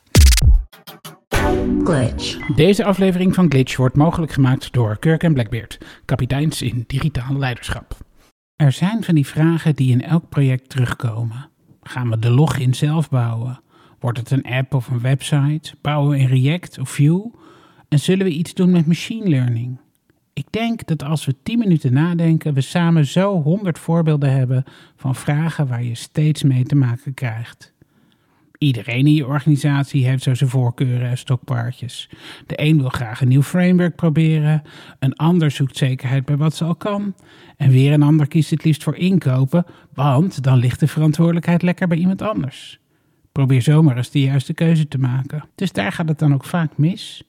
glitch, Deze aflevering van Glitch wordt mogelijk gemaakt door Kirk en Blackbeard, kapiteins in digitaal leiderschap. Er zijn van die vragen die in elk project terugkomen. Gaan we de login zelf bouwen? Wordt het een app of een website? Bouwen we in React of Vue? En zullen we iets doen met machine learning? Ik denk dat als we 10 minuten nadenken, we samen zo 100 voorbeelden hebben van vragen waar je steeds mee te maken krijgt. Iedereen in je organisatie heeft zo zijn voorkeuren en stokpaardjes. De een wil graag een nieuw framework proberen, een ander zoekt zekerheid bij wat ze al kan, en weer een ander kiest het liefst voor inkopen, want dan ligt de verantwoordelijkheid lekker bij iemand anders. Probeer zomaar eens de juiste keuze te maken. Dus daar gaat het dan ook vaak mis.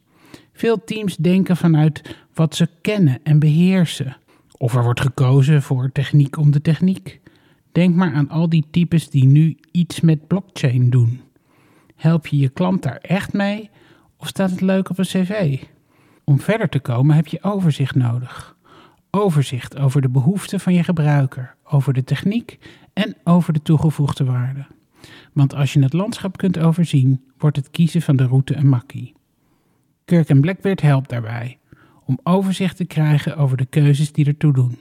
Veel teams denken vanuit wat ze kennen en beheersen. Of er wordt gekozen voor techniek om de techniek. Denk maar aan al die types die nu iets met blockchain doen. Help je je klant daar echt mee of staat het leuk op een cv? Om verder te komen heb je overzicht nodig. Overzicht over de behoeften van je gebruiker, over de techniek en over de toegevoegde waarde. Want als je het landschap kunt overzien, wordt het kiezen van de route een makkie. Kirk en Blackbeard helpt daarbij om overzicht te krijgen over de keuzes die ertoe doen,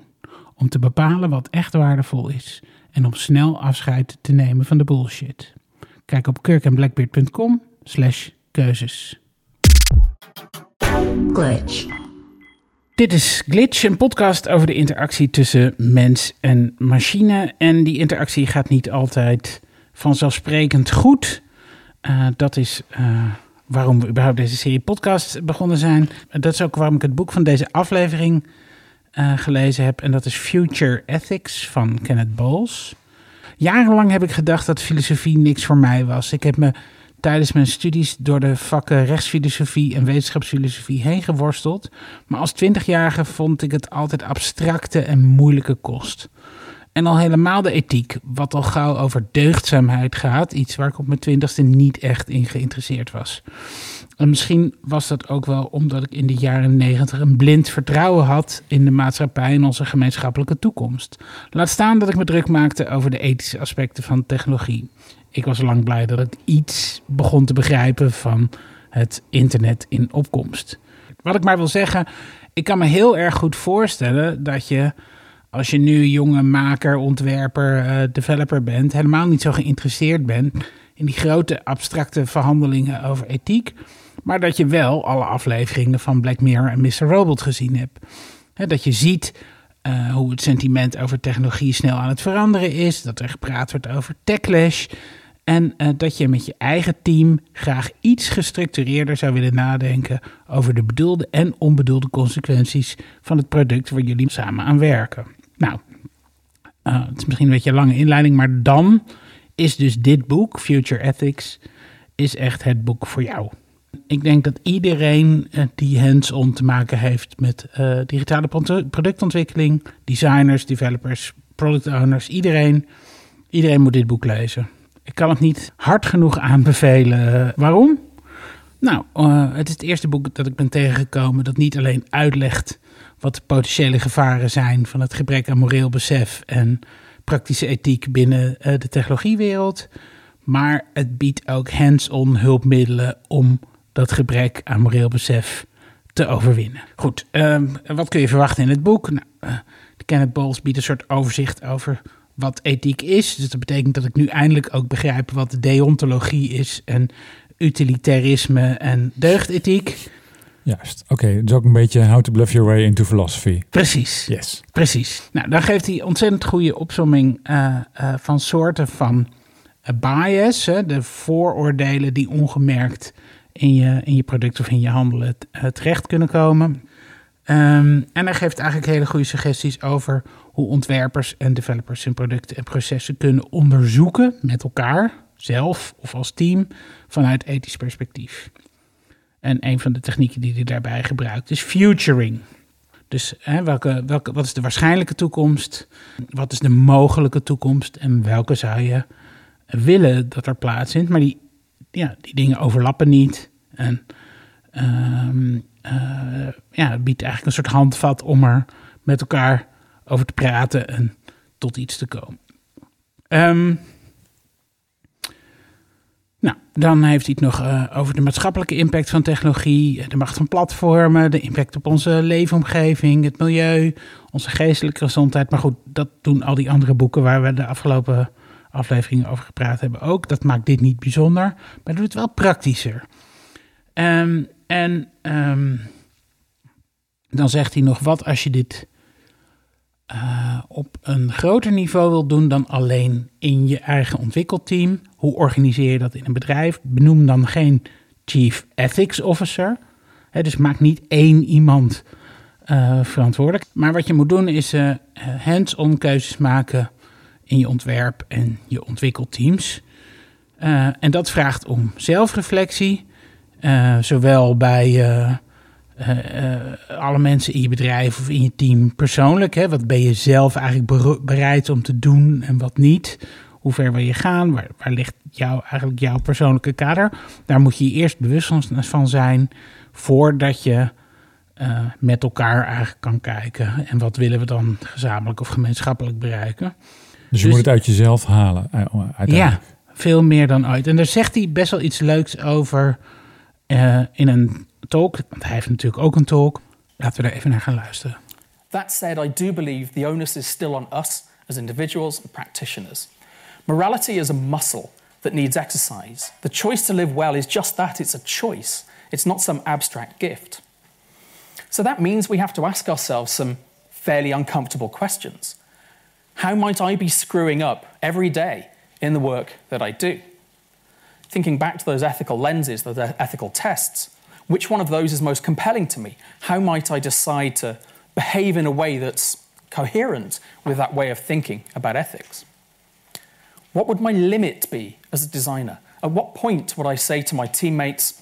om te bepalen wat echt waardevol is en om snel afscheid te nemen van de bullshit. Kijk op kirkandblackbeard.com slash keuzes. glitch, Dit is Glitch, een podcast over de interactie tussen mens en machine. En die interactie gaat niet altijd vanzelfsprekend goed. Eh, dat is eh, waarom we überhaupt deze serie podcast begonnen zijn. Dat is ook waarom ik het boek van deze aflevering eh, gelezen heb. En dat is Future Ethics van Kenneth Bowles. Jarenlang heb ik gedacht dat filosofie niks voor mij was. Ik heb me tijdens mijn studies door de vakken rechtsfilosofie en wetenschapsfilosofie heen geworsteld. Maar als twintigjarige vond ik het altijd abstracte en moeilijke kost. En al helemaal de ethiek, wat al gauw over deugdzaamheid gaat. Iets waar ik op mijn twintigste niet echt in geïnteresseerd was. En misschien was dat ook wel omdat ik in de jaren negentig een blind vertrouwen had in de maatschappij en onze gemeenschappelijke toekomst. Laat staan dat ik me druk maakte over de ethische aspecten van technologie. Ik was lang blij dat ik iets begon te begrijpen van het internet in opkomst. Wat ik maar wil zeggen, ik kan me heel erg goed voorstellen dat je, als je nu jonge maker, ontwerper, eh, developer bent, helemaal niet zo geïnteresseerd bent in die grote abstracte verhandelingen over ethiek, maar dat je wel alle afleveringen van Black Mirror en Mr. Robot gezien hebt. Dat je ziet eh, hoe het sentiment over technologie snel aan het veranderen is, dat er gepraat wordt over techlash. En eh, dat je met je eigen team graag iets gestructureerder zou willen nadenken over de bedoelde en onbedoelde consequenties van het product waar jullie samen aan werken. Nou, eh, het is misschien een beetje een lange inleiding, maar dan is dus dit boek, Future Ethics, is echt het boek voor jou. Ik denk dat iedereen eh, die hands-on te maken heeft met eh, digitale pro- productontwikkeling, designers, developers, product owners, iedereen, iedereen moet dit boek lezen. Ik kan het niet hard genoeg aanbevelen. Waarom? Nou, het is het eerste boek dat ik ben tegengekomen dat niet alleen uitlegt wat de potentiële gevaren zijn van het gebrek aan moreel besef en praktische ethiek binnen eh, de technologiewereld, maar het biedt ook hands-on hulpmiddelen om dat gebrek aan moreel besef te overwinnen. Goed, ehm, wat kun je verwachten in het boek? Nou, eh, de Kenneth Bowles biedt een soort overzicht over wat ethiek is. Dus dat betekent dat ik nu eindelijk ook begrijp wat deontologie is en utilitarisme en deugdethiek. Juist. Oké, dus ook een beetje how to bluff your way into philosophy. Precies. Yes. Precies. Nou, dan geeft hij ontzettend goede opzomming eh, eh, van soorten van eh, bias, hè, de vooroordelen die ongemerkt in je, in je product of in je handel het, eh, terecht kunnen komen. Ehm, en hij geeft eigenlijk hele goede suggesties over hoe ontwerpers en developers hun producten en processen kunnen onderzoeken met elkaar, zelf of als team, vanuit ethisch perspectief. En een van de technieken die hij daarbij gebruikt is futuring. Dus hè, welke, welke, wat is de waarschijnlijke toekomst? Wat is de mogelijke toekomst? En welke zou je willen dat er plaatsvindt? Maar die, ja, die dingen overlappen niet. En ehm, eh, ja, het biedt eigenlijk een soort handvat om er met elkaar over te praten en tot iets te komen. Ehm, nou, dan heeft hij het nog eh, over de maatschappelijke impact van technologie, de macht van platformen, de impact op onze leefomgeving, het milieu, onze geestelijke gezondheid. Maar goed, dat doen al die andere boeken waar we de afgelopen afleveringen over gepraat hebben ook. Dat maakt dit niet bijzonder, maar doet het wel praktischer. Ehm, en ehm, dan zegt hij nog wat als je dit eh, op een groter niveau wil doen dan alleen in je eigen ontwikkelteam. Hoe organiseer je dat in een bedrijf? Benoem dan geen chief ethics officer. Dus maak niet één iemand eh, verantwoordelijk. Maar wat je moet doen is eh, hands-on keuzes maken in je ontwerp en je ontwikkelteams. En dat vraagt om zelfreflectie, zowel bij alle mensen in je bedrijf of in je team persoonlijk. Hè? Wat ben je zelf eigenlijk bereid om te doen en wat niet? Hoe ver wil je gaan? Waar, waar ligt jou, eigenlijk jouw persoonlijke kader? Daar moet je je eerst bewust van zijn voordat je uh, met elkaar eigenlijk kan kijken. En wat willen we dan gezamenlijk of gemeenschappelijk bereiken? Dus je moet het uit jezelf halen, Ja, veel meer dan ooit. En daar zegt hij best wel iets leuks over uh, in een talk. Want hij heeft natuurlijk ook een talk. Laten we er even naar gaan luisteren. That said, I do believe the onus is still on us as individuals and practitioners. Morality is a muscle that needs exercise. The choice to live well is just that it's a choice, it's not some abstract gift. So that means we have to ask ourselves some fairly uncomfortable questions. How might I be screwing up every day in the work that I do? Thinking back to those ethical lenses, those ethical tests, which one of those is most compelling to me? How might I decide to behave in a way that's coherent with that way of thinking about ethics? What would my limit be as a designer? At what point would I say to my teammates,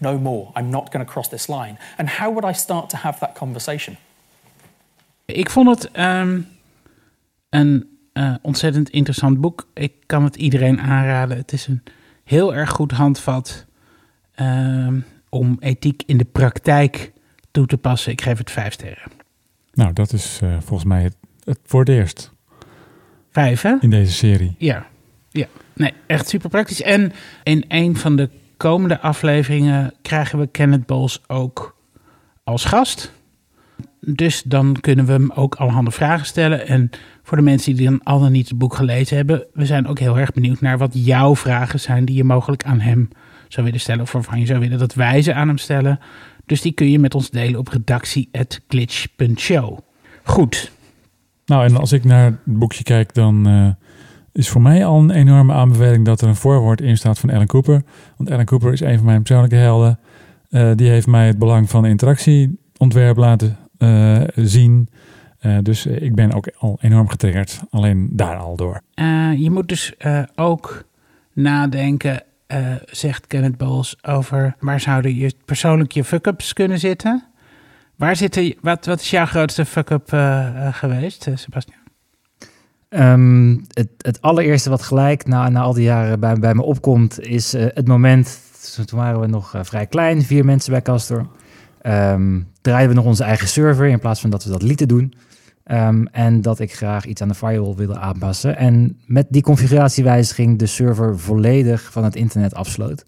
no more, I'm not going to cross this line? And how would I start to have that conversation? Ik vond het um, een uh, ontzettend interessant boek. Ik kan het iedereen aanraden. Het is een heel erg goed handvat. Um, om ethiek in de praktijk toe te passen. Ik geef het vijf sterren. Nou, dat is uh, volgens mij het, het, voor het eerst. Vijf, hè? In deze serie. Ja, ja. Nee, echt super praktisch. En in een van de komende afleveringen krijgen we Kenneth Bowles ook als gast. Dus dan kunnen we hem ook allerhande vragen stellen. En voor de mensen die dan al dan niet het boek gelezen hebben, we zijn ook heel erg benieuwd naar wat jouw vragen zijn die je mogelijk aan hem zou willen stellen of waarvan je zou willen dat wij ze aan hem stellen. Dus die kun je met ons delen op redactie.glitch.show. Goed. Nou, en als ik naar het boekje kijk, dan uh, is voor mij al een enorme aanbeveling dat er een voorwoord in staat van Alan Cooper. Want Alan Cooper is een van mijn persoonlijke helden. Uh, die heeft mij het belang van interactieontwerp laten uh, zien. dus ik ben ook al enorm getriggerd, alleen daar al door. je moet dus ook nadenken uh, zegt Kenneth Bowles over waar zouden je persoonlijk je fuck-ups kunnen zitten. Waar zitten, wat, wat is jouw grootste fuck-up uh, uh, geweest, Sebastian? Um, het, het, allereerste wat gelijk na, na al die jaren bij, bij me opkomt, is het moment, toen waren we nog vrij klein, vier mensen bij Castor. Um, draaiden we nog onze eigen server in plaats van dat we dat lieten doen. Um, en dat ik graag iets aan de firewall wilde aanpassen. En met die configuratiewijziging de server volledig van het internet afsloot.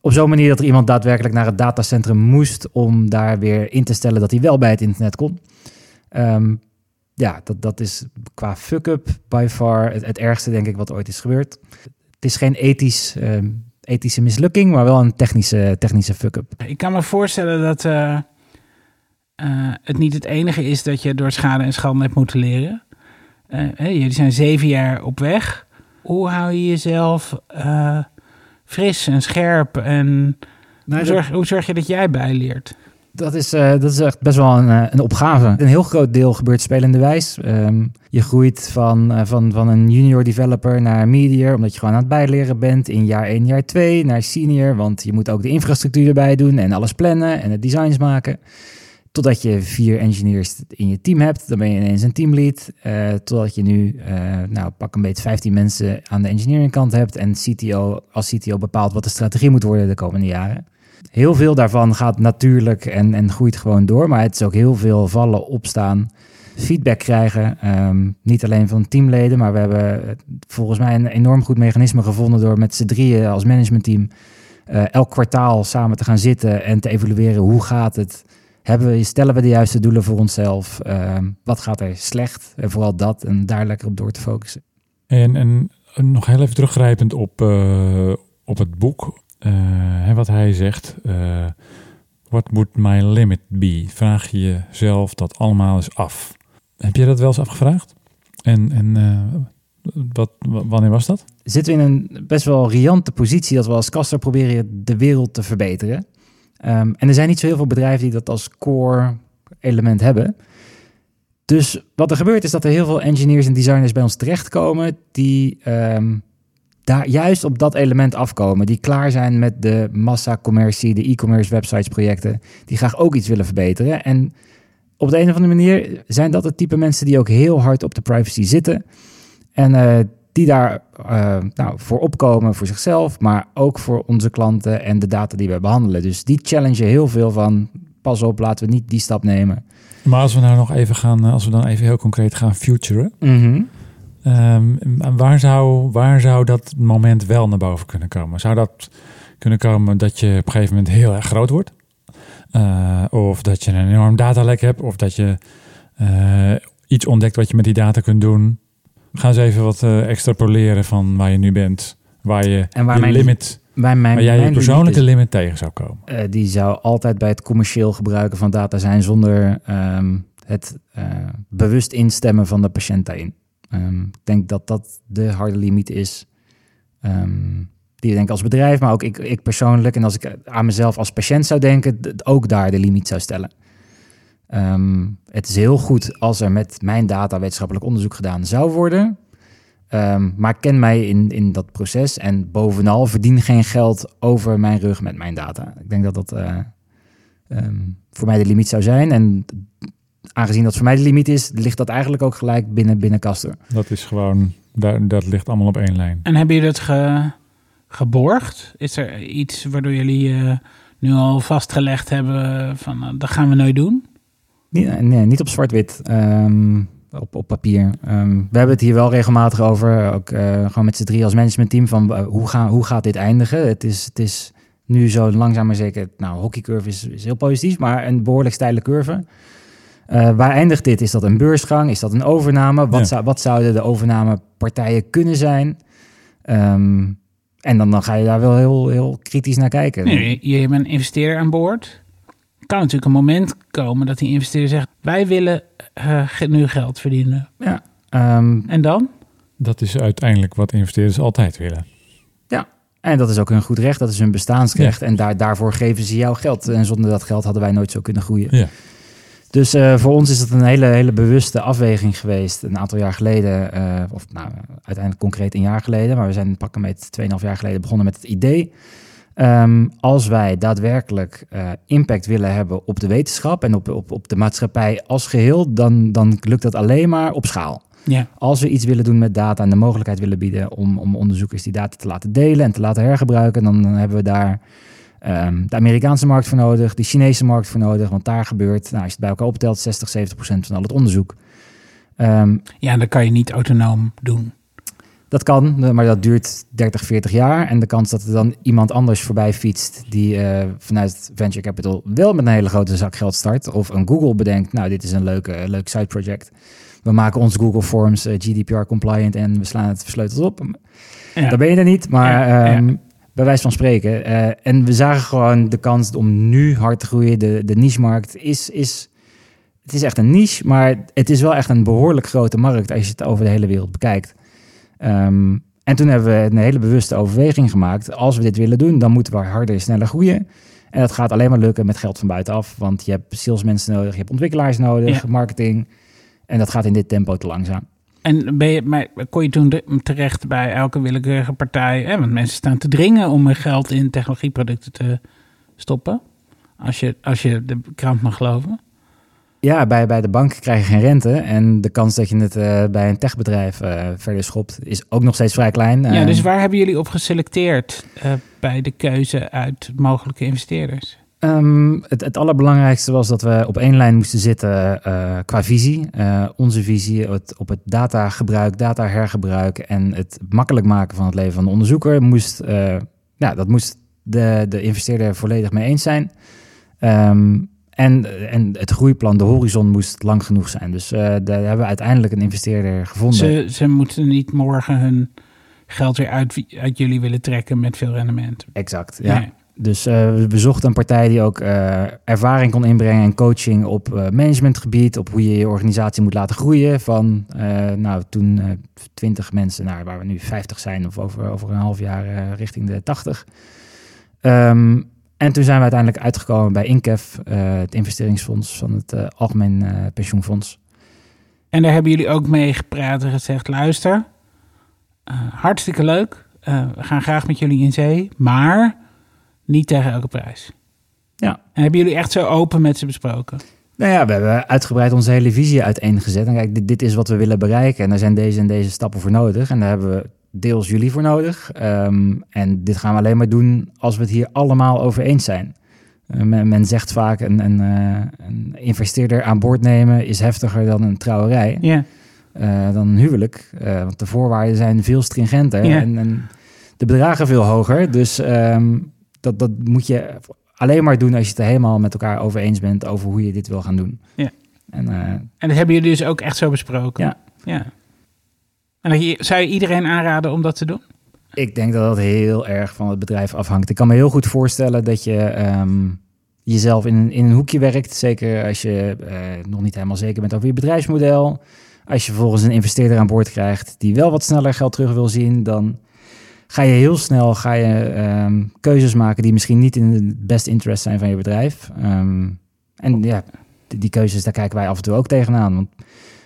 Op zo'n manier dat er iemand daadwerkelijk naar het datacentrum moest om daar weer in te stellen dat hij wel bij het internet kon. Um, ja, dat, dat is qua fuck-up by far het, ergste, denk ik, wat ooit is gebeurd. Het is geen ethisch, um, ethische mislukking, maar wel een technische, technische fuck-up. Ik kan me voorstellen dat. Uh uh, het niet het enige is dat je door schade en schande hebt moeten leren. Uh, hey, jullie zijn zeven jaar op weg. Hoe hou je jezelf uh, fris en scherp? En nou, hoe, zorg, hoe, zorg, je dat jij bijleert? Dat is, dat is echt best wel een, een, opgave. Een heel groot deel gebeurt spelende wijs. Um, je groeit van, van, van een junior developer naar medior, omdat je gewoon aan het bijleren bent. In jaar 1, jaar 2 naar senior, want je moet ook de infrastructuur erbij doen en alles plannen en de designs maken. Totdat je vier engineers in je team hebt, dan ben je ineens een teamlead. Uh, totdat je nu, uh, nou pak een beetje 15 mensen aan de engineering kant hebt. En CTO, als CTO bepaalt wat de strategie moet worden de komende jaren. Heel veel daarvan gaat natuurlijk en, en groeit gewoon door. Maar het is ook heel veel vallen, opstaan, feedback krijgen. Ehm, niet alleen van teamleden, maar we hebben eh, volgens mij een enorm goed mechanisme gevonden door met z'n drieën als managementteam eh, elk kwartaal samen te gaan zitten en te evalueren hoe gaat het. Hebben we, stellen we de juiste doelen voor onszelf? Ehm, wat gaat er slecht? En vooral dat en daar lekker op door te focussen. En, en nog heel even teruggrijpend op, eh, op het boek. hè, wat hij zegt. eh What would my limit be? Vraag je jezelf dat allemaal eens af. Heb je dat wel eens afgevraagd? En, en wat, wanneer was dat? zitten we in een best wel riante positie dat we als Castor proberen de wereld te verbeteren. Ehm, en er zijn niet zo heel veel bedrijven die dat als core element hebben. Dus wat er gebeurt is dat er heel veel engineers en designers bij ons terechtkomen die ehm, daar juist op dat element afkomen. Die klaar zijn met de massa-commercie, de e-commerce websites projecten. Die graag ook iets willen verbeteren. En op de een of andere manier zijn dat het type mensen die ook heel hard op de privacy zitten. En eh, die daar eh, nou, voor opkomen voor zichzelf, maar ook voor onze klanten en de data die we behandelen. Dus die challengen heel veel van, pas op, laten we niet die stap nemen. Maar als we nou nog even gaan, eh, als we dan even heel concreet gaan futuren. Ehm, waar, zou, waar zou dat moment wel naar boven kunnen komen? Zou dat kunnen komen dat je op een gegeven moment heel erg groot wordt? Eh, of dat je een enorm datalek hebt? Of dat je iets ontdekt wat je met die data kunt doen? Ga eens even wat eh, extrapoleren van waar je nu bent. Waar je En waar je mijn- limit, Bij mijn, waar jij je mijn persoonlijke limiet limit tegen zou komen. eh, die zou altijd bij het commercieel gebruiken van data zijn zonder ehm, het eh, bewust instemmen van de patiënt daarin. Ehm, ik denk dat dat de harde limiet is. ehm, die ik denk als bedrijf, maar ook ik, ik persoonlijk. En als ik aan mezelf als patiënt zou denken, ook daar de limiet zou stellen. Ehm, het is heel goed als er met mijn data wetenschappelijk onderzoek gedaan zou worden. Ehm, maar ken mij in, in dat proces en bovenal verdien geen geld over mijn rug met mijn data. Ik denk dat dat eh, ehm, voor mij de limiet zou zijn. En aangezien dat voor mij de limiet is, ligt dat eigenlijk ook gelijk binnen, binnen Castor. Dat is gewoon, daar, dat ligt allemaal op één lijn. En hebben jullie het ge- geborgd? Is er iets waardoor jullie eh, nu al vastgelegd hebben van eh, dat gaan we nooit doen? Nee, nee niet op zwart-wit, ehm, op, op papier. Ehm, we hebben het hier wel regelmatig over, ook eh, gewoon met z'n drie als managementteam, van eh, hoe, gaan, hoe gaat dit eindigen? Het is, het is nu zo langzaam maar zeker, nou, hockeycurve is, is heel positief, maar een behoorlijk steile curve. Eh, waar eindigt dit? Is dat een beursgang? Is dat een overname? Wat, Ja. zou, wat zouden de overnamepartijen kunnen zijn? Ehm, en dan, dan ga je daar wel heel, heel kritisch naar kijken. Nee, je, je hebt een investeerder aan boord. Kan natuurlijk een moment komen dat die investeerder zegt: wij willen eh, nu geld verdienen. Ja, ehm, En dan? Dat is uiteindelijk wat investeerders altijd willen. En dat is ook hun goed recht, dat is hun bestaansrecht. En daar, daarvoor geven ze jou geld. En zonder dat geld hadden wij nooit zo kunnen groeien. Ja. Dus eh, voor ons is het een hele, hele bewuste afweging geweest. Een aantal jaar geleden, eh, of nou, uiteindelijk concreet een jaar geleden. Maar we zijn pakken met 2,5 jaar geleden begonnen met het idee. Ehm, als wij daadwerkelijk eh, impact willen hebben op de wetenschap en op, op, op de maatschappij als geheel, dan, dan lukt dat alleen maar op schaal. Ja. Als we iets willen doen met data en de mogelijkheid willen bieden om, om onderzoekers die data te laten delen en te laten hergebruiken, dan, dan hebben we daar ehm, de Amerikaanse markt voor nodig, de Chinese markt voor nodig, want daar gebeurt, nou, als je het bij elkaar optelt, 60, 70 procent van al het onderzoek. Ehm, ja, dat kan je niet autonoom doen. Dat kan, maar dat duurt 30, 40 jaar. En de kans dat er dan iemand anders voorbij fietst die eh, vanuit venture capital wel met een hele grote zak geld start. Of een Google bedenkt, nou dit is een leuke, leuk side project. We maken ons Google Forms eh, GDPR compliant en we slaan het versleuteld op. Ja. Dan ben je er niet, maar Ja, ja. ehm, bij wijze van spreken. eh, en we zagen gewoon de kans om nu hard te groeien. De, de niche-markt is, is, het is echt een niche, maar het is wel echt een behoorlijk grote markt als je het over de hele wereld bekijkt. Ehm, en toen hebben we een hele bewuste overweging gemaakt. Als we dit willen doen, dan moeten we harder, sneller groeien. En dat gaat alleen maar lukken met geld van buitenaf. Want je hebt salesmensen nodig, je hebt ontwikkelaars nodig, Ja. marketing. En dat gaat in dit tempo te langzaam. En ben je, maar kon je toen terecht bij elke willekeurige partij? Hè? Want mensen staan te dringen om hun geld in technologieproducten te stoppen. Als je, als je de krant mag geloven. Ja, bij, bij de bank krijg je geen rente. En de kans dat je het eh, bij een techbedrijf eh, verder schopt, is ook nog steeds vrij klein. Ja, Eh, dus waar hebben jullie op geselecteerd bij de keuze uit mogelijke investeerders? Ehm, het, het allerbelangrijkste was dat we op één lijn moesten zitten qua visie. Onze visie het, op het datagebruik, datahergebruik en het makkelijk maken van het leven van de onderzoeker moest, ja, dat moest de, de investeerder volledig mee eens zijn. Ehm, en, en het groeiplan, de horizon moest lang genoeg zijn. Dus eh, daar hebben we uiteindelijk een investeerder gevonden. Ze, ze moeten niet morgen hun geld weer uit, uit jullie willen trekken met veel rendement. Exact, ja. Nee. Dus eh, we- we zochten een partij die ook eh, ervaring kon inbrengen en coaching op managementgebied, op hoe je je organisatie moet laten groeien. Van nou, toen eh 20 mensen naar waar we nu 50 zijn, of over, over een half jaar richting de 80. Ehm, en toen zijn we uiteindelijk uitgekomen bij INCEF, eh, het investeringsfonds van het eh, Algemeen eh, Pensioenfonds. En daar hebben jullie ook mee gepraat en gezegd: luister, hartstikke leuk. We gaan graag met jullie in zee, maar niet tegen elke prijs. Ja. En hebben jullie echt zo open met ze besproken? Nou ja, we hebben uitgebreid onze hele visie uiteengezet. En kijk, dit, dit is wat we willen bereiken. En daar zijn deze en deze stappen voor nodig. En daar hebben we deels jullie voor nodig. Ehm, en dit gaan we alleen maar doen als we het hier allemaal over eens zijn. Eh, men, men zegt vaak, een, een, eh, een investeerder aan boord nemen is heftiger dan een trouwerij. Ja. eh, dan een huwelijk. Eh, want de voorwaarden zijn veel stringenter en, en de bedragen veel hoger. Dus ehm, dat, dat moet je alleen maar doen als je het er helemaal met elkaar over eens bent over hoe je dit wil gaan doen. Ja. En En dat hebben jullie dus ook echt zo besproken? Ja. ja. En zou je iedereen aanraden om dat te doen? ik denk dat dat heel erg van het bedrijf afhangt. Ik kan me heel goed voorstellen dat je ehm, jezelf in, in een hoekje werkt. Zeker als je eh, nog niet helemaal zeker bent over je bedrijfsmodel. Als je vervolgens een investeerder aan boord krijgt die wel wat sneller geld terug wil zien, dan ga je heel snel ga je, ehm, keuzes maken die misschien niet in het best interest zijn van je bedrijf. Ehm, en ja, die, die keuzes, daar kijken wij af en toe ook tegenaan. Want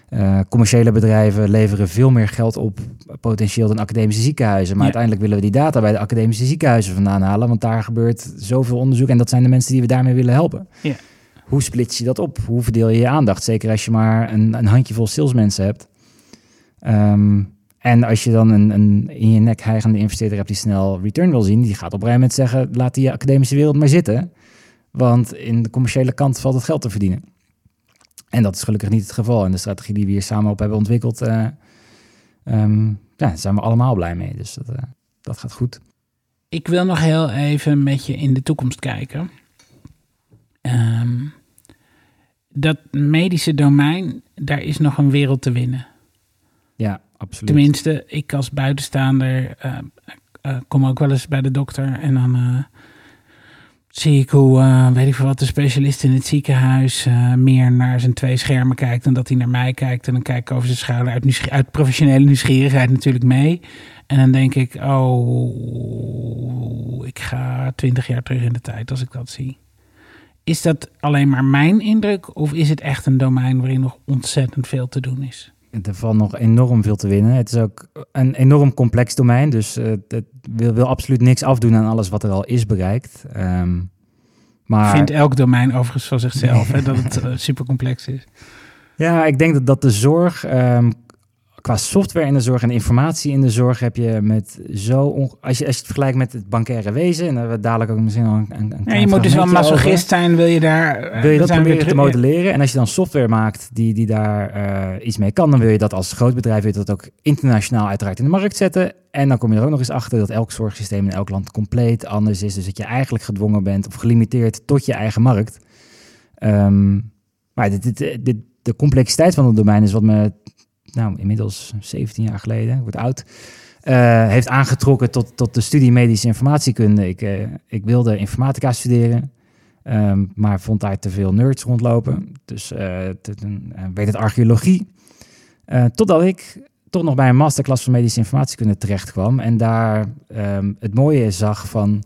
eh, commerciële bedrijven leveren veel meer geld op potentieel dan academische ziekenhuizen. Maar Ja. uiteindelijk willen we die data bij de academische ziekenhuizen vandaan halen. Want daar gebeurt zoveel onderzoek en dat zijn de mensen die we daarmee willen helpen. Ja. Hoe splits je dat op? Hoe verdeel je je aandacht? Zeker als je maar een, een handjevol salesmensen hebt. Ehm, en als je dan een, een in je nek hijgende investeerder hebt die snel return wil zien, die gaat op een gegeven moment zeggen: laat die academische wereld maar zitten. Want in de commerciële kant valt het geld te verdienen. En dat is gelukkig niet het geval. En de strategie die we hier samen op hebben ontwikkeld, eh, ehm, ja, daar zijn we allemaal blij mee. Dus dat, eh, dat gaat goed. Ik wil nog heel even met je in de toekomst kijken. Ehm, dat medische domein, daar is nog een wereld te winnen. Ja, absoluut. Tenminste, ik als buitenstaander eh, kom ook wel eens bij de dokter en dan zie ik hoe, eh, weet ik veel wat, de specialist in het ziekenhuis eh, meer naar zijn twee schermen kijkt dan dat hij naar mij kijkt. En dan kijk ik over zijn schouder uit, uit professionele nieuwsgierigheid natuurlijk mee. En dan denk ik, oh, ik ga twintig jaar terug in de tijd als ik dat zie. Is dat alleen maar mijn indruk of is het echt een domein waarin nog ontzettend veel te doen is? Er valt nog enorm veel te winnen. Het is ook een enorm complex domein. Dus eh, het wil, wil absoluut niks afdoen aan alles wat er al is bereikt. Ehm, maar Vindt elk domein overigens van zichzelf hè, dat het <laughs> super complex is. ja, ik denk dat, dat de zorg, ehm, qua software in de zorg en informatie in de zorg, heb je met zo. als, je, als je het vergelijkt met het bankaire wezen, en daar hebben we dadelijk ook misschien al een, een, Ja, je moet dus wel over. masochist zijn, wil je daar... eh, Wil je dat proberen te modelleren? En als je dan software maakt die, die daar eh, iets mee kan, dan wil je dat als groot bedrijf wil je dat ook internationaal uiteraard in de markt zetten. En dan kom je er ook nog eens achter dat elk zorgsysteem in elk land compleet anders is. Dus dat je eigenlijk gedwongen bent of gelimiteerd tot je eigen markt. Ehm, maar dit, dit, dit, de complexiteit van het domein is wat me, nou inmiddels 17 jaar geleden, ik word oud, eh, heeft aangetrokken tot, tot de studie medische informatiekunde. Ik, eh, ik wilde informatica studeren. Ehm, maar vond daar te veel nerds rondlopen. Dus eh, toen werd het archeologie. Totdat ik toch nog bij een masterclass van medische informatiekunde terecht kwam. En daar ehm, het mooie zag van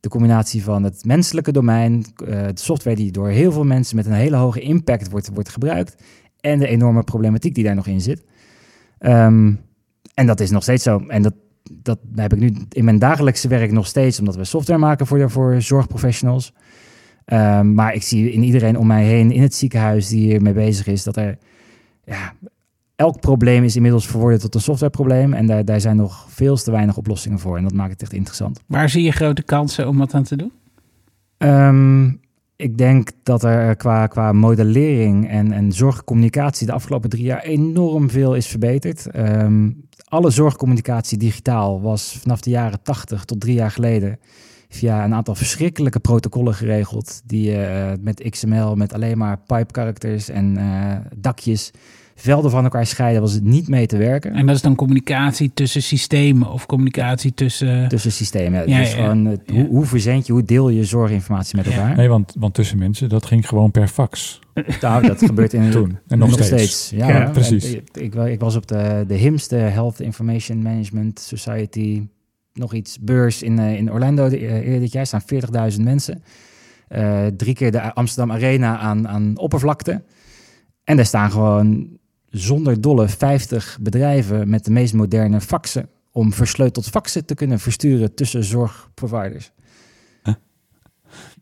de combinatie van het menselijke domein, de software die door heel veel mensen met een hele hoge impact wordt, wordt gebruikt. En de enorme problematiek die daar nog in zit. Ehm, en dat is nog steeds zo. En dat, dat heb ik nu in mijn dagelijkse werk nog steeds, omdat we software maken voor, voor zorgprofessionals. Ehm, maar ik zie in iedereen om mij heen in het ziekenhuis die hiermee bezig is, dat er ja, elk probleem is inmiddels verworden tot een softwareprobleem. En daar, daar zijn nog veel te weinig oplossingen voor. En dat maakt het echt interessant. Waar zie je grote kansen om wat aan te doen? Ehm, ik denk dat er qua, qua modellering en, en zorgcommunicatie de afgelopen drie jaar enorm veel is verbeterd. Ehm, alle zorgcommunicatie digitaal was vanaf de jaren 80 tot drie jaar geleden via een aantal verschrikkelijke protocollen geregeld. Die eh, met XML, met alleen maar pipe characters en eh, dakjes, velden van elkaar scheiden, was het niet mee te werken. En dat is dan communicatie tussen systemen of communicatie tussen... Tussen systemen. Ja, dus ja, gewoon, ja. hoe, hoe verzend je, hoe deel je zorginformatie met Ja. elkaar? Nee, want, want tussen mensen, dat ging gewoon per fax. Nou, dat gebeurt in Toen. En nog steeds. Ja, precies. En Ik, ik, ik was op de, de HIMSS, de Health Information Management Society, nog iets beurs in, eh, in Orlando de- eh, eerder dit jaar. Staan 40.000 mensen. Eh, drie keer de Amsterdam Arena aan, aan oppervlakte. En daar staan gewoon zonder dolle 50 bedrijven met de meest moderne faxen om versleuteld faxen te kunnen versturen tussen zorgproviders. Huh?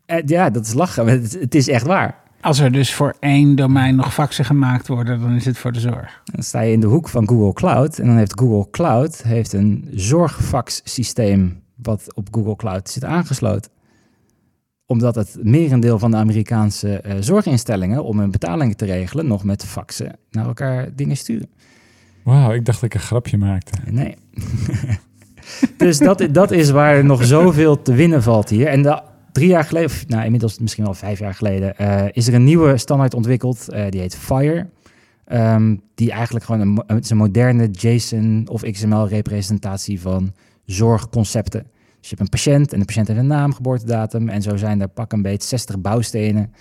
Eh, ja, dat is lachen, maar het, het is echt waar. Als er dus voor één domein nog faxen gemaakt worden, dan is het voor de zorg. Dan sta je in de hoek van Google Cloud en dan heeft Google Cloud heeft een zorgfaxsysteem wat op Google Cloud zit aangesloten. Omdat het merendeel van de Amerikaanse eh, zorginstellingen om hun betalingen te regelen nog met faxen naar elkaar dingen sturen. Wauw, ik dacht dat ik een grapje maakte. Nee. <laughs> dus dat, dat is waar nog zoveel te winnen valt hier. En de, drie jaar geleden, of nou inmiddels misschien wel vijf jaar geleden, eh, is er een nieuwe standaard ontwikkeld. eh, die heet Fire. Ehm, die eigenlijk gewoon een, een moderne JSON of XML-representatie van zorgconcepten. Dus je hebt een patiënt en de patiënt heeft een naam, geboortedatum. En zo zijn er pak een beetje 60 bouwstenen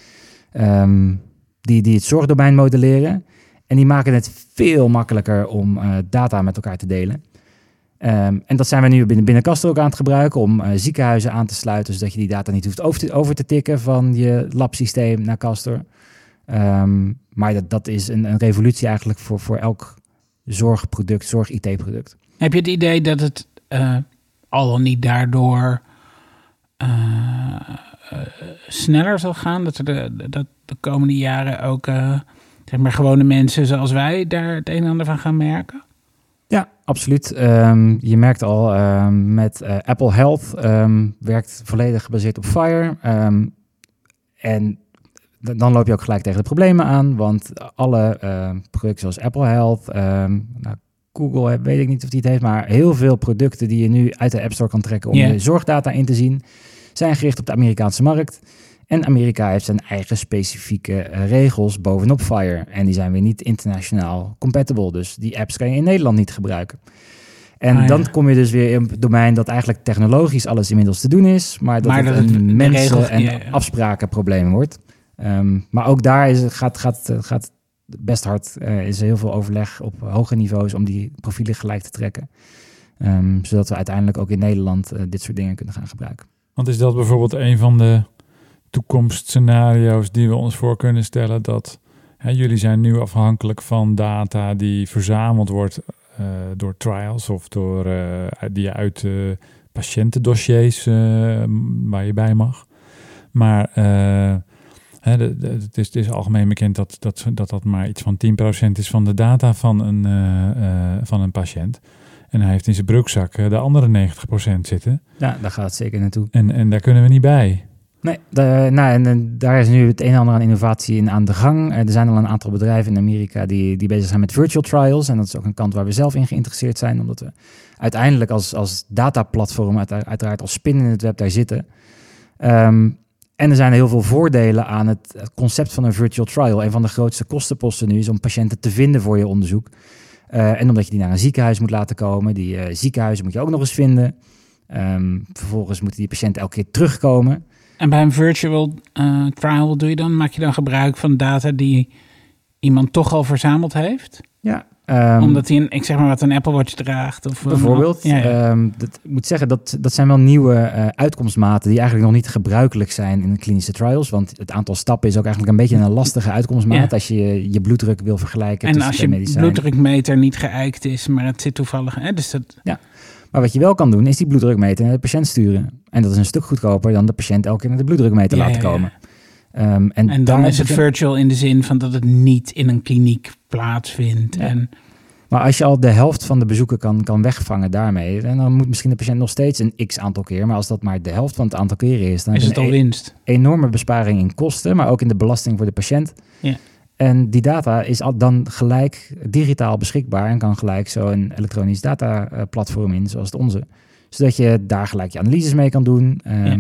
ehm, die, die het zorgdomein modelleren. En die maken het veel makkelijker om eh, data met elkaar te delen. Ehm, en dat zijn we nu binnen, binnen Castor ook aan het gebruiken om eh, ziekenhuizen aan te sluiten, zodat je die data niet hoeft over te, over te tikken van je labsysteem naar Castor. Ehm, maar dat, dat is een, een revolutie eigenlijk voor, voor elk zorgproduct, zorg-IT-product. Heb je het idee dat het eh, al niet daardoor eh, eh, sneller zal gaan? Dat, er de, dat de komende jaren ook eh, zeg maar gewone mensen zoals wij daar het een en ander van gaan merken? Ja, absoluut. Ehm, je merkt al ehm, met Apple Health ehm, werkt volledig gebaseerd op Fire. En dan loop je ook gelijk tegen de problemen aan, want alle producten zoals Apple Health, nou, Google, weet ik niet of die het heeft, maar heel veel producten die je nu uit de App Store kan trekken om je zorgdata in te zien, zijn gericht op de Amerikaanse markt. En Amerika heeft zijn eigen specifieke eh, regels bovenop Fire. En die zijn weer niet internationaal compatible. Dus die apps kan je in Nederland niet gebruiken. En Ah, ja. dan kom je dus weer in het domein dat eigenlijk technologisch alles inmiddels te doen is. Maar dat Maar het dat het een mensen- regels- en ja, ja. afsprakenprobleem wordt. Ehm, maar ook daar is, gaat, gaat, gaat best hard. eh, is heel veel overleg op hoge niveaus om die profielen gelijk te trekken. Ehm, zodat we uiteindelijk ook in Nederland eh, dit soort dingen kunnen gaan gebruiken. Want is dat bijvoorbeeld een van de toekomstscenario's die we ons voor kunnen stellen? Dat hè, jullie zijn nu afhankelijk van data die verzameld wordt eh, door trials of door die uit patiëntendossiers waar je bij mag. Maar hè, de- de- het, is, het is algemeen bekend dat dat, dat dat maar iets van 10% is van de data van een, eh, eh, van een patiënt. En hij heeft in zijn broekzak eh, de andere 90% zitten. Ja, daar gaat het zeker naartoe. En, en daar kunnen we niet bij. Nee, de- nou, en, en daar is nu het een en ander aan innovatie in aan de gang. Er zijn al een aantal bedrijven in Amerika die, die bezig zijn met virtual trials. En dat is ook een kant waar we zelf in geïnteresseerd zijn. Omdat we uiteindelijk als, als dataplatform uit, uiteraard als spin in het web daar zitten. Ehm, en er zijn heel veel voordelen aan het, concept van een virtual trial. Een van de grootste kostenposten nu is om patiënten te vinden voor je onderzoek. Eh, en omdat je die naar een ziekenhuis moet laten komen. Die ziekenhuizen moet je ook nog eens vinden. Ehm, vervolgens moeten die patiënten elke keer terugkomen. En bij een virtual eh, trial, doe je dan? Maak je dan gebruik van data die iemand toch al verzameld heeft? Ja, ehm, Omdat hij een, ik zeg maar wat, een Apple Watch draagt? Of een- bijvoorbeeld. Ja, ja. ehm, dat, ik moet zeggen, dat, dat zijn wel nieuwe eh, uitkomstmaten die eigenlijk nog niet gebruikelijk zijn in klinische trials. Want het aantal stappen is ook eigenlijk een beetje een lastige uitkomstmaat Ja. als je je bloeddruk wil vergelijken. en als je bloeddrukmeter niet geëikt is, maar het zit toevallig... Hè, dus dat, Maar wat je wel kan doen, is die bloeddrukmeter naar de patiënt sturen. En dat is een stuk goedkoper dan de patiënt elke keer naar de bloeddrukmeter Ja, laten ja, ja. komen. Ehm, en, En dan is het virtual in de zin van dat het niet in een kliniek plaatsvindt. Ja. En Maar als je al de helft van de bezoeken kan, kan wegvangen daarmee, en dan moet misschien de patiënt nog steeds een x aantal keer. Maar als dat maar de helft van het aantal keren is, dan is het al een e- winst. enorme besparing in kosten, maar ook in de belasting voor de patiënt. Ja. En die data is al dan gelijk digitaal beschikbaar en kan gelijk zo'n elektronisch dataplatform in, zoals het onze. Zodat je daar gelijk je analyses mee kan doen. Ehm, Ja.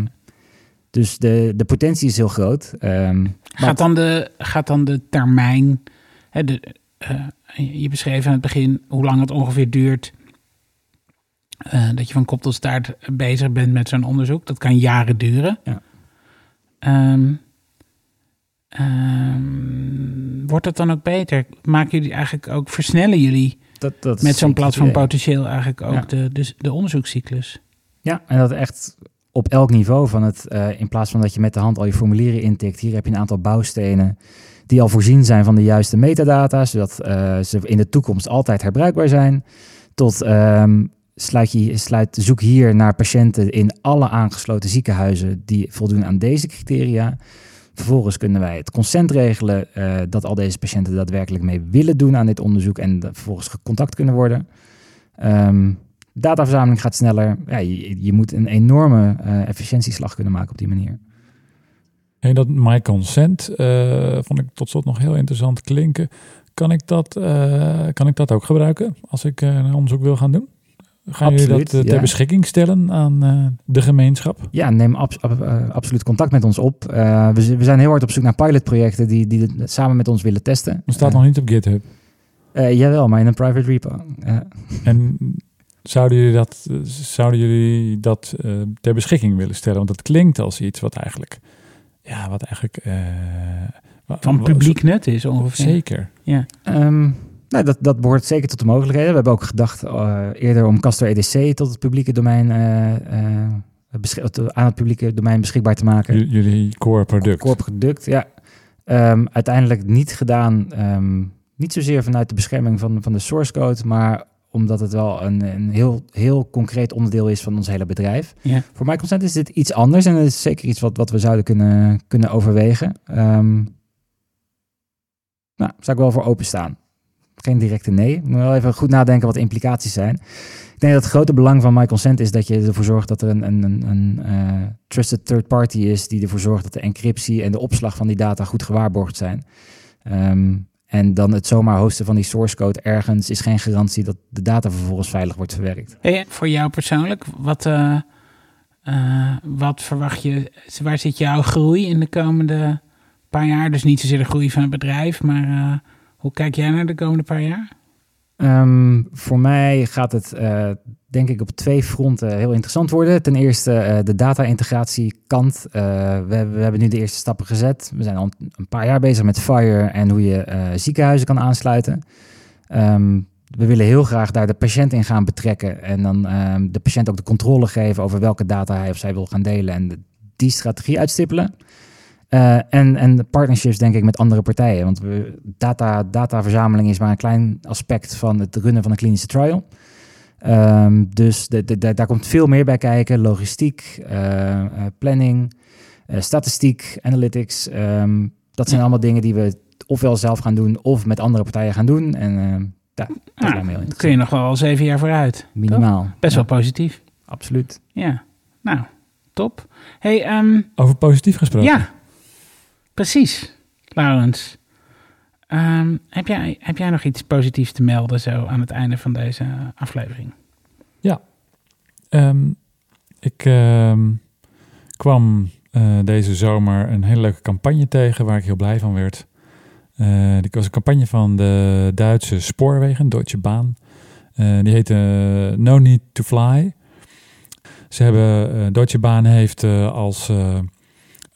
Dus de, de potentie is heel groot. Ehm, maar Gaat dan de, gaat dan de termijn, hè, de, eh, je beschreef aan het begin hoe lang het ongeveer duurt eh, dat je van kop tot staart bezig bent met zo'n onderzoek. Dat kan jaren duren. Ja. Ehm, ehm, wordt het dan ook beter? Maken jullie eigenlijk ook, versnellen jullie dat, dat met zo'n platform potentieel eigenlijk ook Ja. de, de, de onderzoekscyclus? Ja, en dat echt op elk niveau van het, eh, in plaats van dat je met de hand al je formulieren intikt, hier heb je een aantal bouwstenen die al voorzien zijn van de juiste metadata, zodat eh, ze in de toekomst altijd herbruikbaar zijn. Tot ehm, sluit je, sluit, zoek hier naar patiënten in alle aangesloten ziekenhuizen die voldoen aan deze criteria. Vervolgens kunnen wij het consent regelen eh, dat al deze patiënten daadwerkelijk mee willen doen aan dit onderzoek en vervolgens gecontact kunnen worden. Ehm, dataverzameling gaat sneller. Ja, je, je moet een enorme eh, efficiëntieslag kunnen maken op die manier. En dat my consent eh, vond ik tot slot nog heel interessant klinken. Kan ik dat, eh, kan ik dat ook gebruiken als ik een onderzoek wil gaan doen? Gaan jullie Absoluut, dat ter beschikking stellen aan de gemeenschap? Ja, neem abs- ab- absoluut contact met ons op. We, we zijn heel hard op zoek naar pilotprojecten die, die het samen met ons willen testen. Dat staat nog niet op GitHub. jawel, maar in een private repo. En zouden jullie dat, zouden jullie dat eh, ter beschikking willen stellen? Want dat klinkt als iets wat eigenlijk, ja, wat eigenlijk eh, Van publiek nut is ongeveer. Zeker. Ja. Ehm, nou, dat, dat behoort zeker tot de mogelijkheden. We hebben ook gedacht eh, eerder om Castor EDC tot het publieke domein eh, eh, aan het publieke domein beschikbaar te maken. J- jullie core product. Core product, ja. Ehm, uiteindelijk niet gedaan, ehm, niet zozeer vanuit de bescherming van, van de source code, maar omdat het wel een, een heel, heel concreet onderdeel is van ons hele bedrijf. Ja. Voor MyConsent is dit iets anders en het is zeker iets wat, wat we zouden kunnen, kunnen overwegen. Ehm nou, zou ik wel voor openstaan. Geen directe nee. Ik moet wel even goed nadenken wat de implicaties zijn. Ik denk dat het grote belang van MyConsent is dat je ervoor zorgt dat er een, een, een, een eh, trusted third party is die ervoor zorgt dat de encryptie en de opslag van die data goed gewaarborgd zijn. Ehm, en dan het zomaar hosten van die source code ergens is geen garantie dat de data vervolgens veilig wordt verwerkt. Hey, voor jou persoonlijk, wat, eh, eh, wat verwacht je? Waar zit jouw groei in de komende paar jaar? Dus niet zozeer de groei van het bedrijf, maar eh, hoe kijk jij naar de komende paar jaar? Ehm, voor mij gaat het, eh, denk ik, op twee fronten heel interessant worden. Ten eerste eh, de data-integratiekant. Eh, we, we hebben nu de eerste stappen gezet. We zijn al een paar jaar bezig met Fire en hoe je ziekenhuizen kan aansluiten. Ehm, we willen heel graag daar de patiënt in gaan betrekken en dan ehm, de patiënt ook de controle geven over welke data hij of zij wil gaan delen en die strategie uitstippelen. Eh, en, en de partnerships denk ik met andere partijen. Want we, data, dataverzameling is maar een klein aspect van het runnen van een klinische trial. Ehm, dus de, de, de- daar komt veel meer bij kijken. Logistiek, eh, eh, planning, eh, statistiek, analytics. Ehm, dat zijn allemaal dingen die we ofwel zelf gaan doen of met andere partijen gaan doen. En ehm ja, dat me heel kun je nog wel zeven jaar vooruit. Minimaal. Best Ja, wel positief. Absoluut. Ja, nou, top. Hey, ehm, Over positief gesproken. ja, precies, Laurens. Ehm, heb, jij, heb jij nog iets positiefs te melden zo aan het einde van deze aflevering? Ehm, ik ehm, kwam eh, deze zomer een hele leuke campagne tegen waar ik heel blij van werd. Dit was een campagne van de Duitse spoorwegen, Deutsche Bahn. Eh, die heette No Need to Fly. Ze hebben, Deutsche Bahn heeft als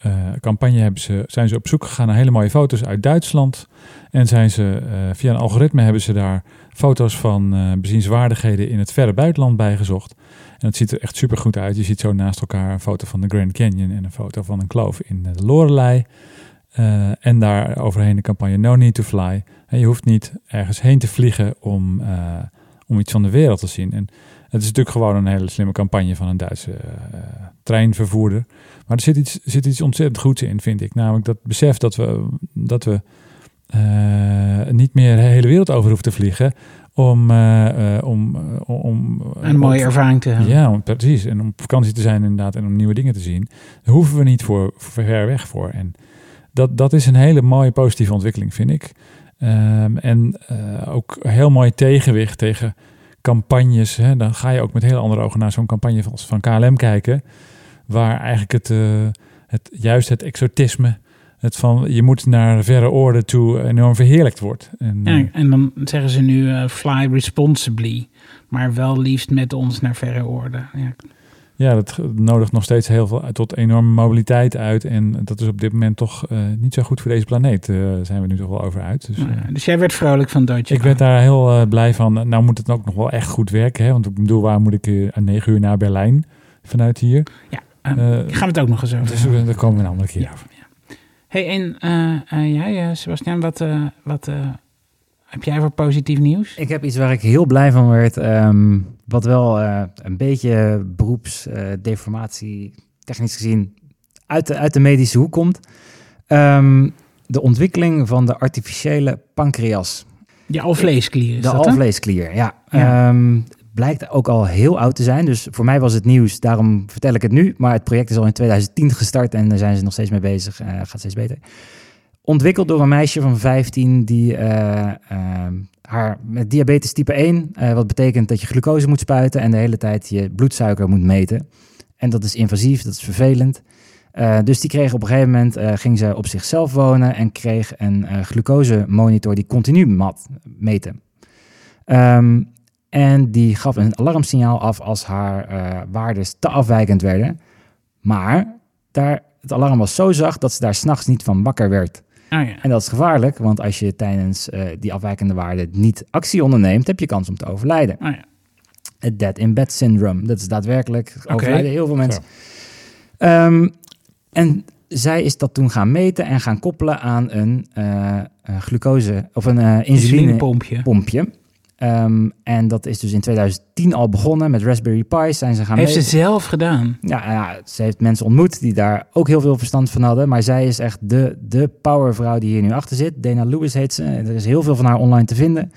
eh, campagne hebben ze, zijn ze op zoek gegaan naar hele mooie foto's uit Duitsland. En zijn ze eh, via een algoritme hebben ze daar foto's van eh, bezienswaardigheden in het verre buitenland bijgezocht. En het ziet er echt super goed uit. Je ziet zo naast elkaar een foto van de Grand Canyon en een foto van een kloof in de Lorelei. En daar overheen de campagne No Need to Fly. En je hoeft niet ergens heen te vliegen om, om iets van de wereld te zien. En Het is natuurlijk gewoon een hele slimme campagne van een Duitse eh, treinvervoerder. Maar er zit iets, zit iets ontzettend goeds in, vind ik. Namelijk dat besef dat we, dat we eh, niet meer de hele wereld over hoeven te vliegen om, eh, om, om Een mooie om- ervaring te hebben. Ja, om- precies. En om op vakantie te zijn inderdaad en om nieuwe dingen te zien. Daar hoeven we niet voor, voor ver weg voor. En dat, dat is een hele mooie positieve ontwikkeling, vind ik. Ehm, en eh, ook heel mooi tegenwicht tegen campagnes. Hè. Dan ga je ook met heel andere ogen naar zo'n campagne van, van KLM kijken. Waar eigenlijk het, eh, het, juist het exotisme, het van je moet naar verre oorden toe enorm verheerlijkt wordt. En, Ja, eh, en dan zeggen ze nu eh, fly responsibly. Maar wel liefst met ons naar verre oorden. Ja. Ja, dat nodigt nog steeds heel veel tot enorme mobiliteit uit. En dat is op dit moment toch eh, niet zo goed voor deze planeet. eh zijn we nu toch wel over uit. Dus, eh, Nou ja, dus jij werd vrolijk van Deutsche ik werd daar heel eh, blij van. Nou moet het ook nog wel echt goed werken. Hè? Want ik bedoel, waar moet ik eh, aan negen uur naar Berlijn vanuit hier? Ja, eh, Eh, gaan we het ook nog eens over Dus eh, daar komen we een andere keer Ja. over. Hey, en eh, eh, jij, eh, Sebastian, wat, eh, wat eh, heb jij voor positief nieuws? Ik heb iets waar ik heel blij van werd. ehm, wat wel eh, een beetje beroepsdeformatie, technisch gezien, uit de, uit de medische hoek komt. Ehm, de ontwikkeling van de artificiële pancreas. Je alvleesklier de alvleesklier, ja. Ja. Ehm, blijkt ook al heel oud te zijn. Dus voor mij was het nieuws, daarom vertel ik het nu. Maar het project is al in 2010 gestart en daar zijn ze nog steeds mee bezig. Eh, gaat steeds beter. Ontwikkeld door een meisje van 15 die eh, ehm, haar met diabetes type 1, eh, wat betekent dat je glucose moet spuiten en de hele tijd je bloedsuiker moet meten. En dat is invasief, dat is vervelend. Eh, dus die kreeg op een gegeven moment, eh, ging ze op zichzelf wonen en kreeg een eh glucose monitor die continu mat, meten. Ehm, en die gaf een alarmsignaal af als haar eh waardes te afwijkend werden. Maar daar, het alarm was zo zacht dat ze daar s'nachts niet van wakker werd. Oh, ja. En dat is gevaarlijk, want als je tijdens eh, die afwijkende waarde niet actie onderneemt, heb je kans om te overlijden. Oh, ja. Het dead in bed syndrome, dat is daadwerkelijk overlijden heel veel mensen. Ehm, en zij is dat toen gaan meten en gaan koppelen aan een eh, eh, glucose of een eh insuline Insulinepompje. pompje. Ehm, en dat is dus in 2010 al begonnen met Raspberry Pi's. Zijn ze gaan Heeft ze zelf gedaan. Ja, ja, ze heeft mensen ontmoet die daar ook heel veel verstand van hadden. Maar zij is echt de, de powervrouw die hier nu achter zit. Dana Lewis heet ze. Er is heel veel van haar online te vinden.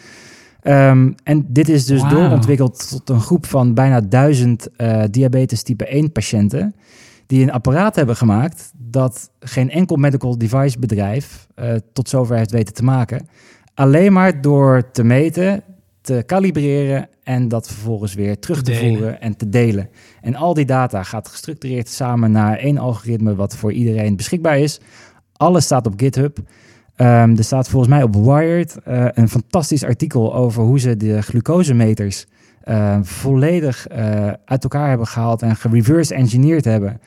Ehm, en dit is dus doorontwikkeld tot een groep van bijna duizend eh, diabetes type 1 patiënten. Die een apparaat hebben gemaakt dat geen enkel medical device bedrijf eh, tot zover heeft weten te maken. Alleen maar door te meten, te kalibreren en dat vervolgens weer terug te Delen. voeren en te delen. En al die data gaat gestructureerd samen naar één algoritme wat voor iedereen beschikbaar is. Alles staat op GitHub. Ehm, er staat volgens mij op Wired eh, een fantastisch artikel over hoe ze de glucosemeters eh, volledig eh, uit elkaar hebben gehaald en gereverse engineerd hebben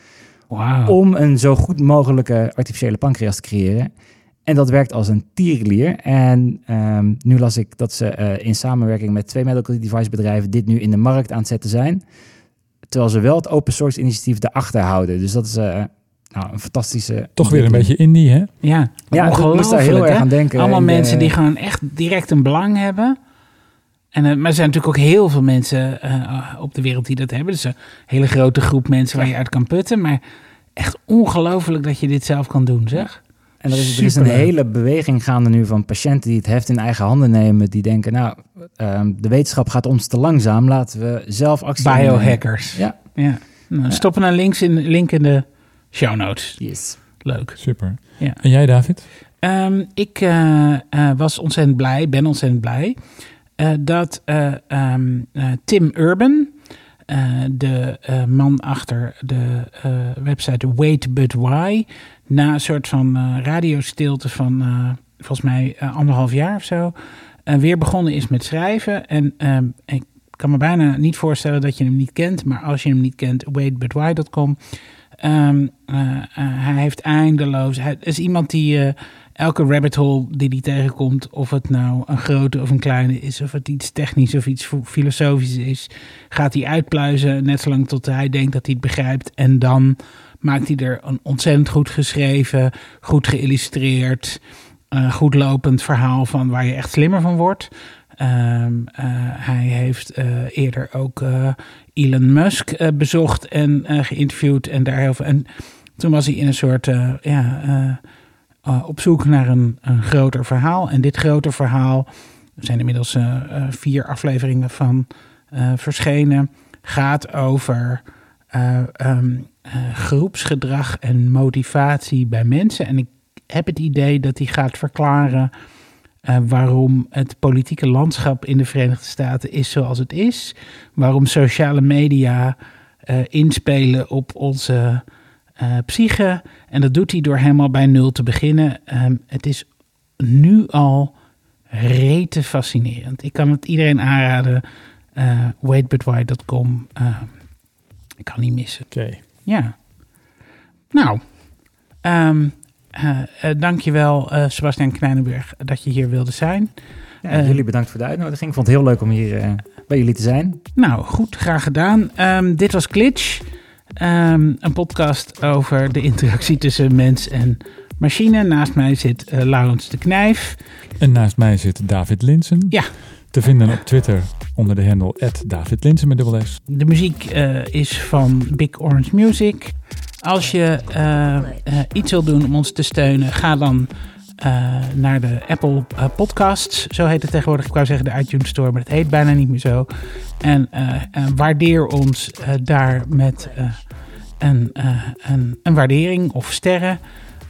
om een zo goed mogelijke artificiële pancreas te creëren. En dat werkt als een tierenlier. En ehm, nu las ik dat ze eh, in samenwerking met twee medical device bedrijven dit nu in de markt aan het zetten zijn. Terwijl ze wel het open source initiatief erachter houden. Dus dat is eh, nou, een fantastische. Toch weer een beetje indie, hè? Ja, Ja, ik moest daar heel ongelooflijk, erg aan denken. Allemaal En, mensen die gewoon echt direct een belang hebben. En, eh, maar er zijn natuurlijk ook heel veel mensen eh, op de wereld die dat hebben. Dus een hele grote groep mensen waar je uit kan putten. Maar echt ongelooflijk dat je dit zelf kan doen, zeg. En er is, er is een hele beweging gaande nu van patiënten die het heft in eigen handen nemen. Die denken, nou, ehm, de wetenschap gaat ons te langzaam. Laten we zelf actie. Biohackers. Ja. ja. Nou, stoppen een links in, link in de show notes. Yes. Leuk. Super. Ja. En jij, David? Ehm, ik eh, eh, was ontzettend blij, ben ontzettend blij, eh, dat eh, ehm, eh, Tim Urban, eh, de eh, man achter de eh, website Wait But Why, na een soort van radiostilte van volgens mij anderhalf jaar of zo, weer begonnen is met schrijven. En ehm, ik kan me bijna niet voorstellen dat je hem niet kent, maar als je hem niet kent, waitbutwhy.com. Ehm, eh, eh, hij heeft eindeloos. Hij is iemand die elke rabbit hole die hij tegenkomt, of het nou een grote of een kleine is, of het iets technisch of iets filosofisch is, gaat hij uitpluizen net zolang tot hij denkt dat hij het begrijpt. En dan maakt hij er een ontzettend goed geschreven, goed geïllustreerd, eh, goed lopend verhaal van waar je echt slimmer van wordt. ehm, eh, hij heeft eh, eerder ook eh, Elon Musk bezocht en geïnterviewd. En daar heel veel. En toen was hij in een soort. ja, eh, op zoek naar een, een groter verhaal. En dit groter verhaal. Er zijn inmiddels eh, eh, vier afleveringen van verschenen. Gaat over eh, ehm, eh, groepsgedrag en motivatie bij mensen. En ik heb het idee dat hij gaat verklaren waarom het politieke landschap in de Verenigde Staten is zoals het is. Waarom sociale media inspelen op onze eh, psyche. En dat doet hij door helemaal bij nul te beginnen. Ehm, het is nu al rete fascinerend. Ik kan het iedereen aanraden. eh waitbutwhy.com. Eh, ik kan niet missen. Oké. Ja. Nou, ehm eh, dankjewel Sebastian Kleinenburg dat je hier wilde zijn. Ja, jullie bedankt voor de uitnodiging. Ik vond het heel leuk om hier bij jullie te zijn. Nou, goed, graag gedaan. Ehm, dit was Glitch, Ehm, een podcast over de interactie tussen mens en machine. Naast mij zit eh Laurens de Knijf. En naast mij zit David Linsen. Ja. Te vinden op Twitter onder de handle David Linsen met dubbel S. De muziek eh, is van Big Orange Music. Als je eh, iets wil doen om ons te steunen, ga dan eh, naar de Apple eh, Podcasts. Zo heet het tegenwoordig. Ik wou zeggen de iTunes Store, maar het heet bijna niet meer zo. En eh, waardeer ons daar met een, een, een waardering of sterren.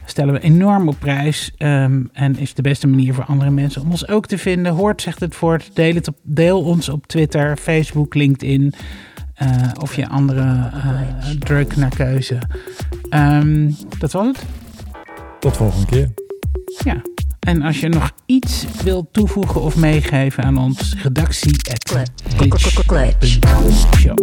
Stellen we enorm op prijs ehm, en is de beste manier voor andere mensen om ons ook te vinden. Hoort zegt het voort. Deel, het op, deel ons op Twitter, Facebook, LinkedIn. of je andere druk naar keuze. Ehm, dat was het. Tot volgende keer. Ja. En als je nog iets wilt toevoegen of meegeven aan ons, redactie at glitch.show.